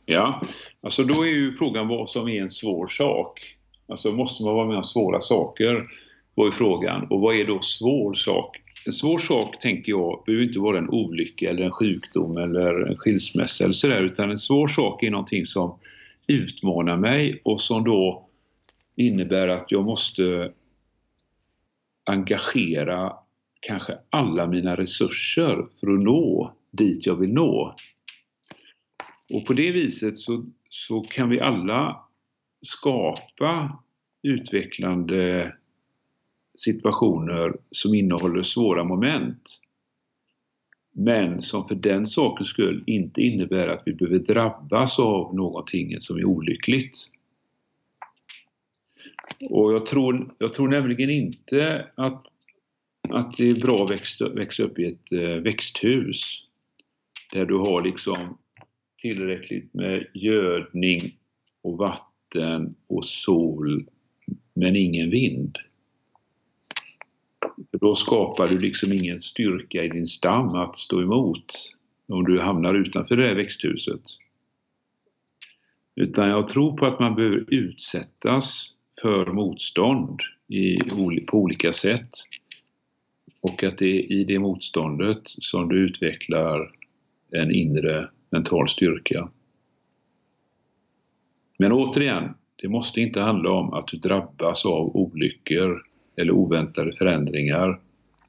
Ja, alltså då är ju frågan vad som är en svår sak. Alltså måste man vara med om svåra saker? Var är frågan. Och vad är då svår sak? En svår sak, tänker jag, behöver inte vara en olycka eller en sjukdom eller en skilsmässa eller sådär, utan en svår sak är någonting som utmanar mig och som då innebär att jag måste engagera kanske alla mina resurser för att nå dit jag vill nå. Och på det viset så, så kan vi alla skapa utvecklande situationer som innehåller svåra moment. Men som för den sakens skull inte innebär att vi behöver drabbas av någonting som är olyckligt. Och jag tror, jag tror nämligen inte att, att det är bra att växa, växa upp i ett eh, växthus där du har liksom tillräckligt med gödning och vatten och sol men ingen vind. För då skapar du liksom ingen styrka i din stam att stå emot om du hamnar utanför det här växthuset. Utan jag tror på att man behöver utsättas för motstånd i, på olika sätt. Och att det är i det motståndet som du utvecklar en inre mental styrka. Men återigen, det måste inte handla om att du drabbas av olyckor eller oväntade förändringar.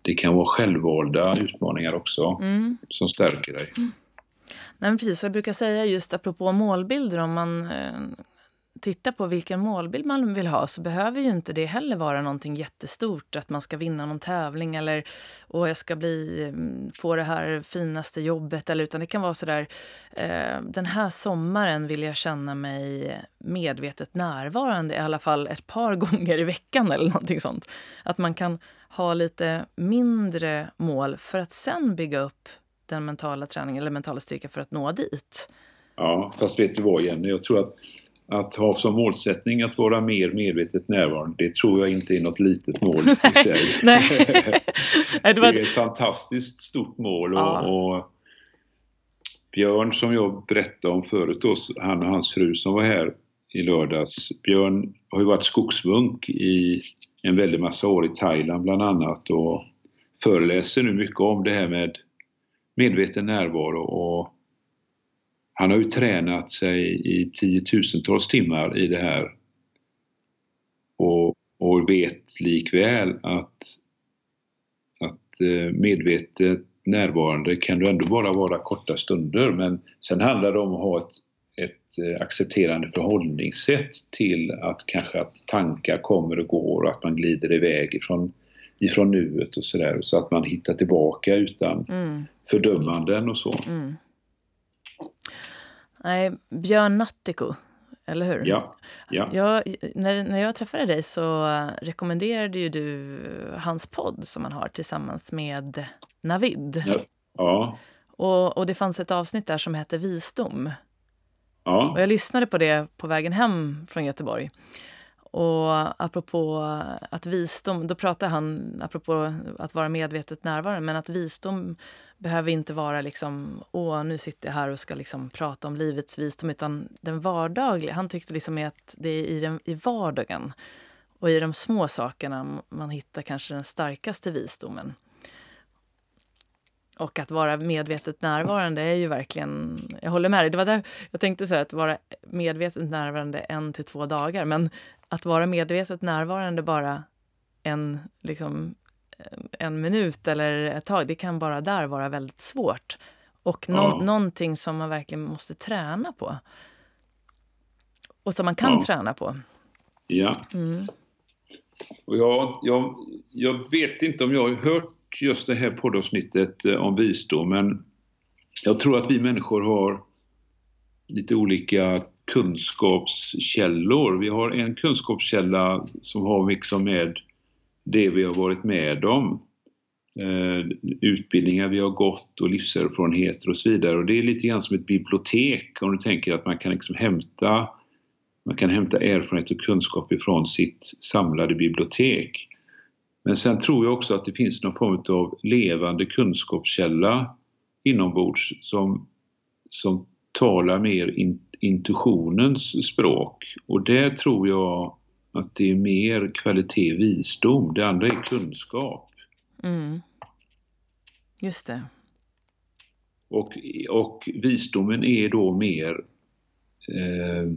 Det kan vara självvalda utmaningar också mm. som stärker dig. Mm. Nej, precis, jag brukar säga just apropå målbilder, om man titta på vilken målbild man vill ha så behöver ju inte det heller vara någonting jättestort, att man ska vinna någon tävling eller och jag ska bli, mm, få det här finaste jobbet, eller, utan det kan vara sådär, eh, den här sommaren vill jag känna mig medvetet närvarande i alla fall ett par gånger i veckan eller någonting sånt. Att man kan ha lite mindre mål för att sen bygga upp den mentala träningen eller mentala styrkan för att nå dit. Ja, fast vet du vad Jenny, jag tror att att ha som målsättning att vara mer medvetet närvarande, det tror jag inte är något litet mål i sig. Nej. det är ett fantastiskt stort mål och, ja. och, Björn som jag berättade om förut då, han och hans fru som var här i lördags. Björn har ju varit skogsmunk i en väldig massa år i Thailand bland annat och föreläser nu mycket om det här med medveten närvaro och han har ju tränat sig i tiotusentals timmar i det här och, och vet likväl att, att eh, medvetet närvarande kan du ändå bara vara korta stunder men sen handlar det om att ha ett, ett eh, accepterande förhållningssätt till att kanske att tankar kommer och går och att man glider iväg ifrån, ifrån nuet och sådär så att man hittar tillbaka utan mm. fördömanden och så. Mm. Nej, Björn Nattiko, eller hur? Ja. ja. Jag, när, när jag träffade dig så rekommenderade ju du hans podd som han har tillsammans med Navid. Ja. ja. Och, och det fanns ett avsnitt där som hette Visdom. Ja. Och jag lyssnade på det på vägen hem från Göteborg. Och apropå att visdom, då pratar han apropå att vara medvetet närvarande, men att visdom behöver inte vara liksom, åh, nu sitter jag här och ska liksom prata om livets visdom, utan den vardagliga. Han tyckte liksom att det är i, den, i vardagen och i de små sakerna man hittar kanske den starkaste visdomen. Och att vara medvetet närvarande är ju verkligen... Jag håller med dig. Det var där jag tänkte säga att vara medvetet närvarande en till två dagar. Men att vara medvetet närvarande bara en, liksom, en minut eller ett tag, det kan bara där vara väldigt svårt. Och no ja. någonting som man verkligen måste träna på. Och som man kan ja. träna på. Ja. Mm. Och jag, jag, jag vet inte om jag har hört just det här poddavsnittet eh, om visdom, men jag tror att vi människor har lite olika kunskapskällor. Vi har en kunskapskälla som har liksom med det vi har varit med om. Eh, utbildningar vi har gått och livserfarenheter och så vidare. Och det är lite grann som ett bibliotek om du tänker att man kan liksom hämta man kan hämta erfarenhet och kunskap ifrån sitt samlade bibliotek. Men sen tror jag också att det finns någon form av levande kunskapskälla inombords som, som talar mer in, intuitionens språk. Och där tror jag att det är mer kvalitet visdom. Det andra är kunskap. Mm. Just det. Och, och visdomen är då mer eh,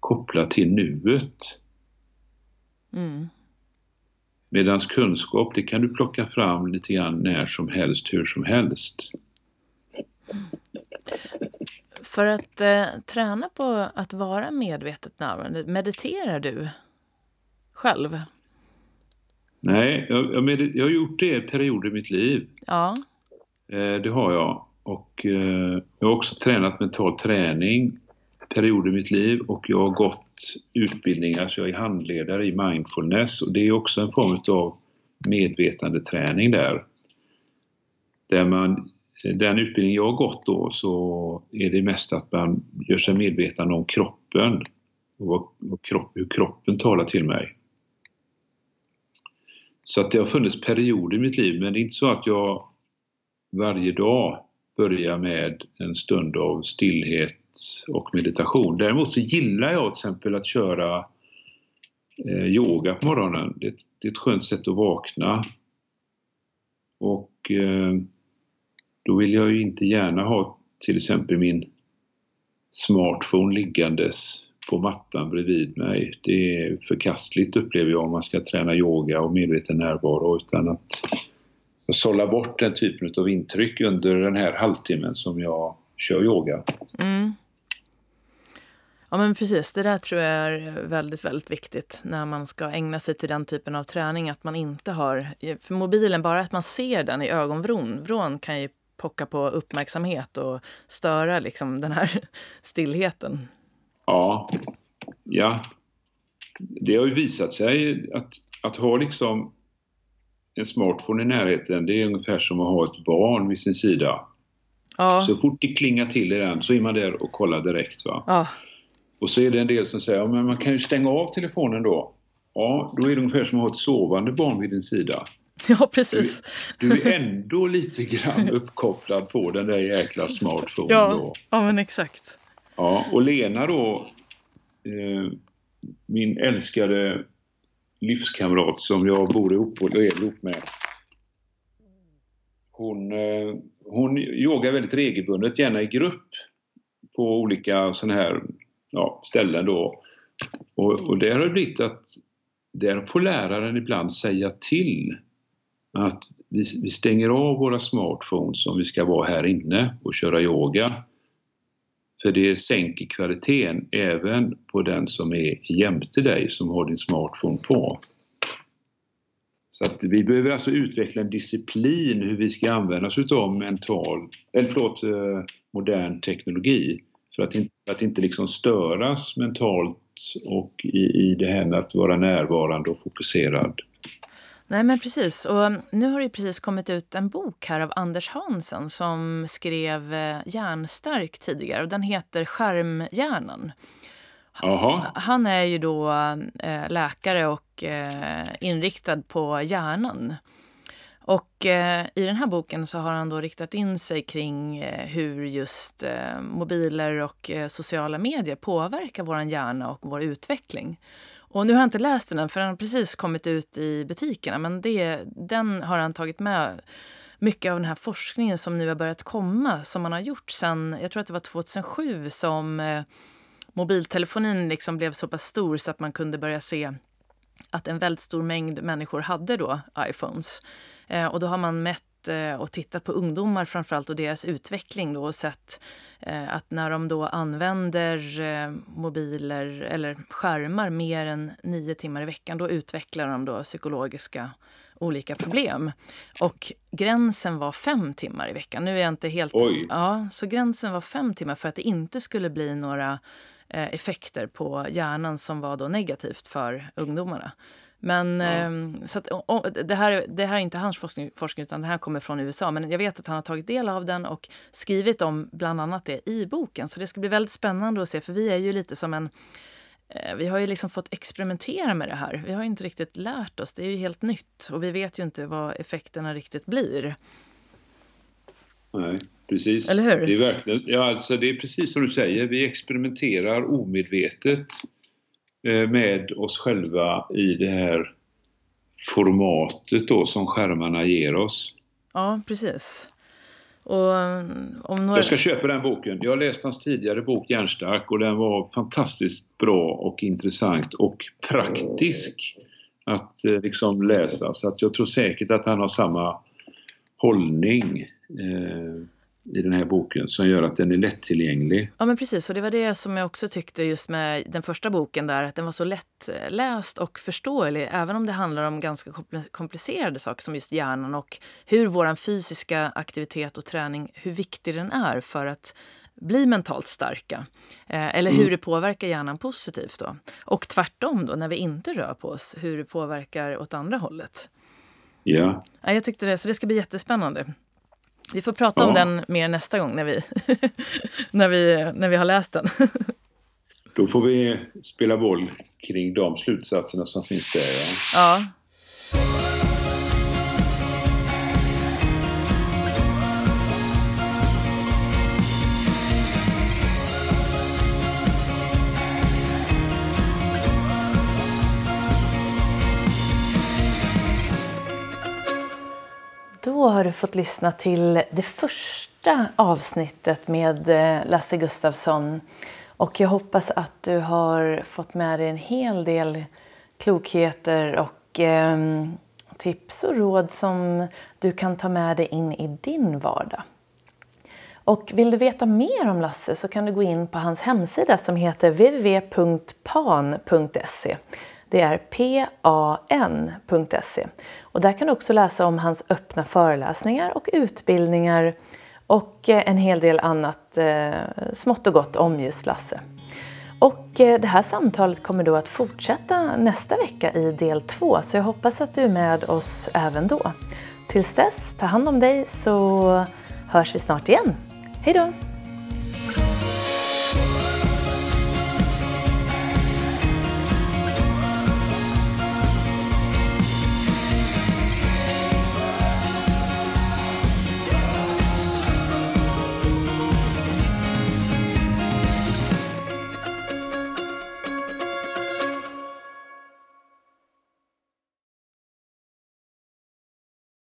kopplad till nuet. Mm. Medan kunskap, det kan du plocka fram lite grann när som helst, hur som helst. För att eh, träna på att vara medvetet närvarande, mediterar du själv? Nej, jag, jag, jag har gjort det i perioder i mitt liv. Ja. Eh, det har jag. Och eh, jag har också tränat mental träning perioder i mitt liv och jag har gått utbildningar, så jag är handledare i mindfulness och det är också en form av medvetandeträning där. Där man, den utbildning jag har gått då så är det mest att man gör sig medveten om kroppen och hur kroppen talar till mig. Så att det har funnits perioder i mitt liv men det är inte så att jag varje dag börjar med en stund av stillhet och meditation. Däremot så gillar jag till exempel att köra eh, yoga på morgonen. Det, det, är ett skönt sätt att vakna. Och eh, då vill jag ju inte gärna ha till exempel min smartphone liggandes på mattan bredvid mig. Det är förkastligt upplever jag om man ska träna yoga och medveten närvaro utan att sålla bort den typen av intryck under den här halvtimmen som jag kör yoga. Mm. Ja men precis, det där tror jag är väldigt, väldigt viktigt när man ska ägna sig till den typen av träning. Att man inte har, för mobilen, bara att man ser den i ögonvrån kan ju pocka på uppmärksamhet och störa liksom den här stillheten. Ja, ja. Det har ju visat sig att, att ha liksom en smartphone i närheten, det är ungefär som att ha ett barn vid sin sida. Ja. Så fort det klingar till i den så är man där och kollar direkt. Va? Ja. Och så är det en del som säger, ja, men man kan ju stänga av telefonen då. Ja, då är det ungefär som att ha ett sovande barn vid din sida. Ja, precis. Du, du är ändå lite grann uppkopplad på den där jäkla smartphonen ja, då. Ja, men exakt. Ja, och Lena då, eh, min älskade livskamrat som jag bor ihop och lever ihop med. Hon, eh, hon yogar väldigt regelbundet, gärna i grupp på olika sådana här ja, ställen då. Och, och där har det blivit att där får läraren ibland säga till att vi, vi stänger av våra smartphones om vi ska vara här inne och köra yoga. För det sänker kvaliteten även på den som är jämte dig som har din smartphone på. Så att vi behöver alltså utveckla en disciplin hur vi ska använda oss utav mental, eller förlåt, eh, modern teknologi för att inte, att inte liksom störas mentalt och i, i det här med att vara närvarande och fokuserad. Nej men precis. Och nu har det precis kommit ut en bok här av Anders Hansen som skrev eh, Hjärnstark tidigare och den heter Skärmhjärnan. Aha. Han är ju då eh, läkare och eh, inriktad på hjärnan. Och eh, i den här boken så har han då riktat in sig kring eh, hur just eh, mobiler och sociala medier påverkar vår hjärna och vår utveckling. Och nu har jag inte läst den än, för den har precis kommit ut i butikerna, men det, den har han tagit med mycket av den här forskningen som nu har börjat komma, som man har gjort sen, jag tror att det var 2007 som eh, mobiltelefonin liksom blev så pass stor så att man kunde börja se att en väldigt stor mängd människor hade då iPhones. Eh, och då har man mätt och tittat på ungdomar framförallt och deras utveckling då och sett eh, att när de då använder eh, mobiler eller skärmar mer än nio timmar i veckan då utvecklar de då psykologiska olika problem. Och gränsen var fem timmar i veckan. Nu är jag inte helt... Oj. Ja, så gränsen var fem timmar för att det inte skulle bli några eh, effekter på hjärnan som var då negativt för ungdomarna. Men ja. eh, så att, och, det, här, det här är inte hans forskning, forskning, utan det här kommer från USA. Men jag vet att han har tagit del av den och skrivit om bland annat det i boken. Så det ska bli väldigt spännande att se, för vi är ju lite som en eh, vi har ju liksom fått experimentera med det här. Vi har inte riktigt lärt oss. Det är ju helt nytt och vi vet ju inte vad effekterna riktigt blir. Nej, precis. Eller hur? Det är, verkligen, ja, alltså det är precis som du säger. Vi experimenterar omedvetet med oss själva i det här formatet då som skärmarna ger oss. Ja, precis. Och mm, om några... Jag ska köpa den boken. Jag har läst hans tidigare bok Järnstark och den var fantastiskt bra och intressant och praktisk att eh, liksom läsa. Så att jag tror säkert att han har samma hållning. Eh, i den här boken som gör att den är lättillgänglig. Ja men precis, och det var det som jag också tyckte just med den första boken där, att den var så lättläst och förståelig, även om det handlar om ganska komplicerade saker som just hjärnan och hur vår fysiska aktivitet och träning, hur viktig den är för att bli mentalt starka. Eh, eller hur mm. det påverkar hjärnan positivt då. Och tvärtom då, när vi inte rör på oss, hur det påverkar åt andra hållet. Ja. ja jag tyckte det, så det ska bli jättespännande. Vi får prata ja. om den mer nästa gång när vi, när vi, när vi har läst den. Då får vi spela boll kring de slutsatserna som finns där. Ja. ja. Då har du fått lyssna till det första avsnittet med eh, Lasse Gustafsson. Och jag hoppas att du har fått med dig en hel del klokheter och eh, tips och råd som du kan ta med dig in i din vardag. Och vill du veta mer om Lasse så kan du gå in på hans hemsida som heter www.pan.se. Det är pan.se. Och där kan du också läsa om hans öppna föreläsningar och utbildningar och eh, en hel del annat eh, smått och gott om just Lasse. Och eh, det här samtalet kommer då att fortsätta nästa vecka i del två så jag hoppas att du är med oss även då. Tills dess, ta hand om dig så hörs vi snart igen. Hej då!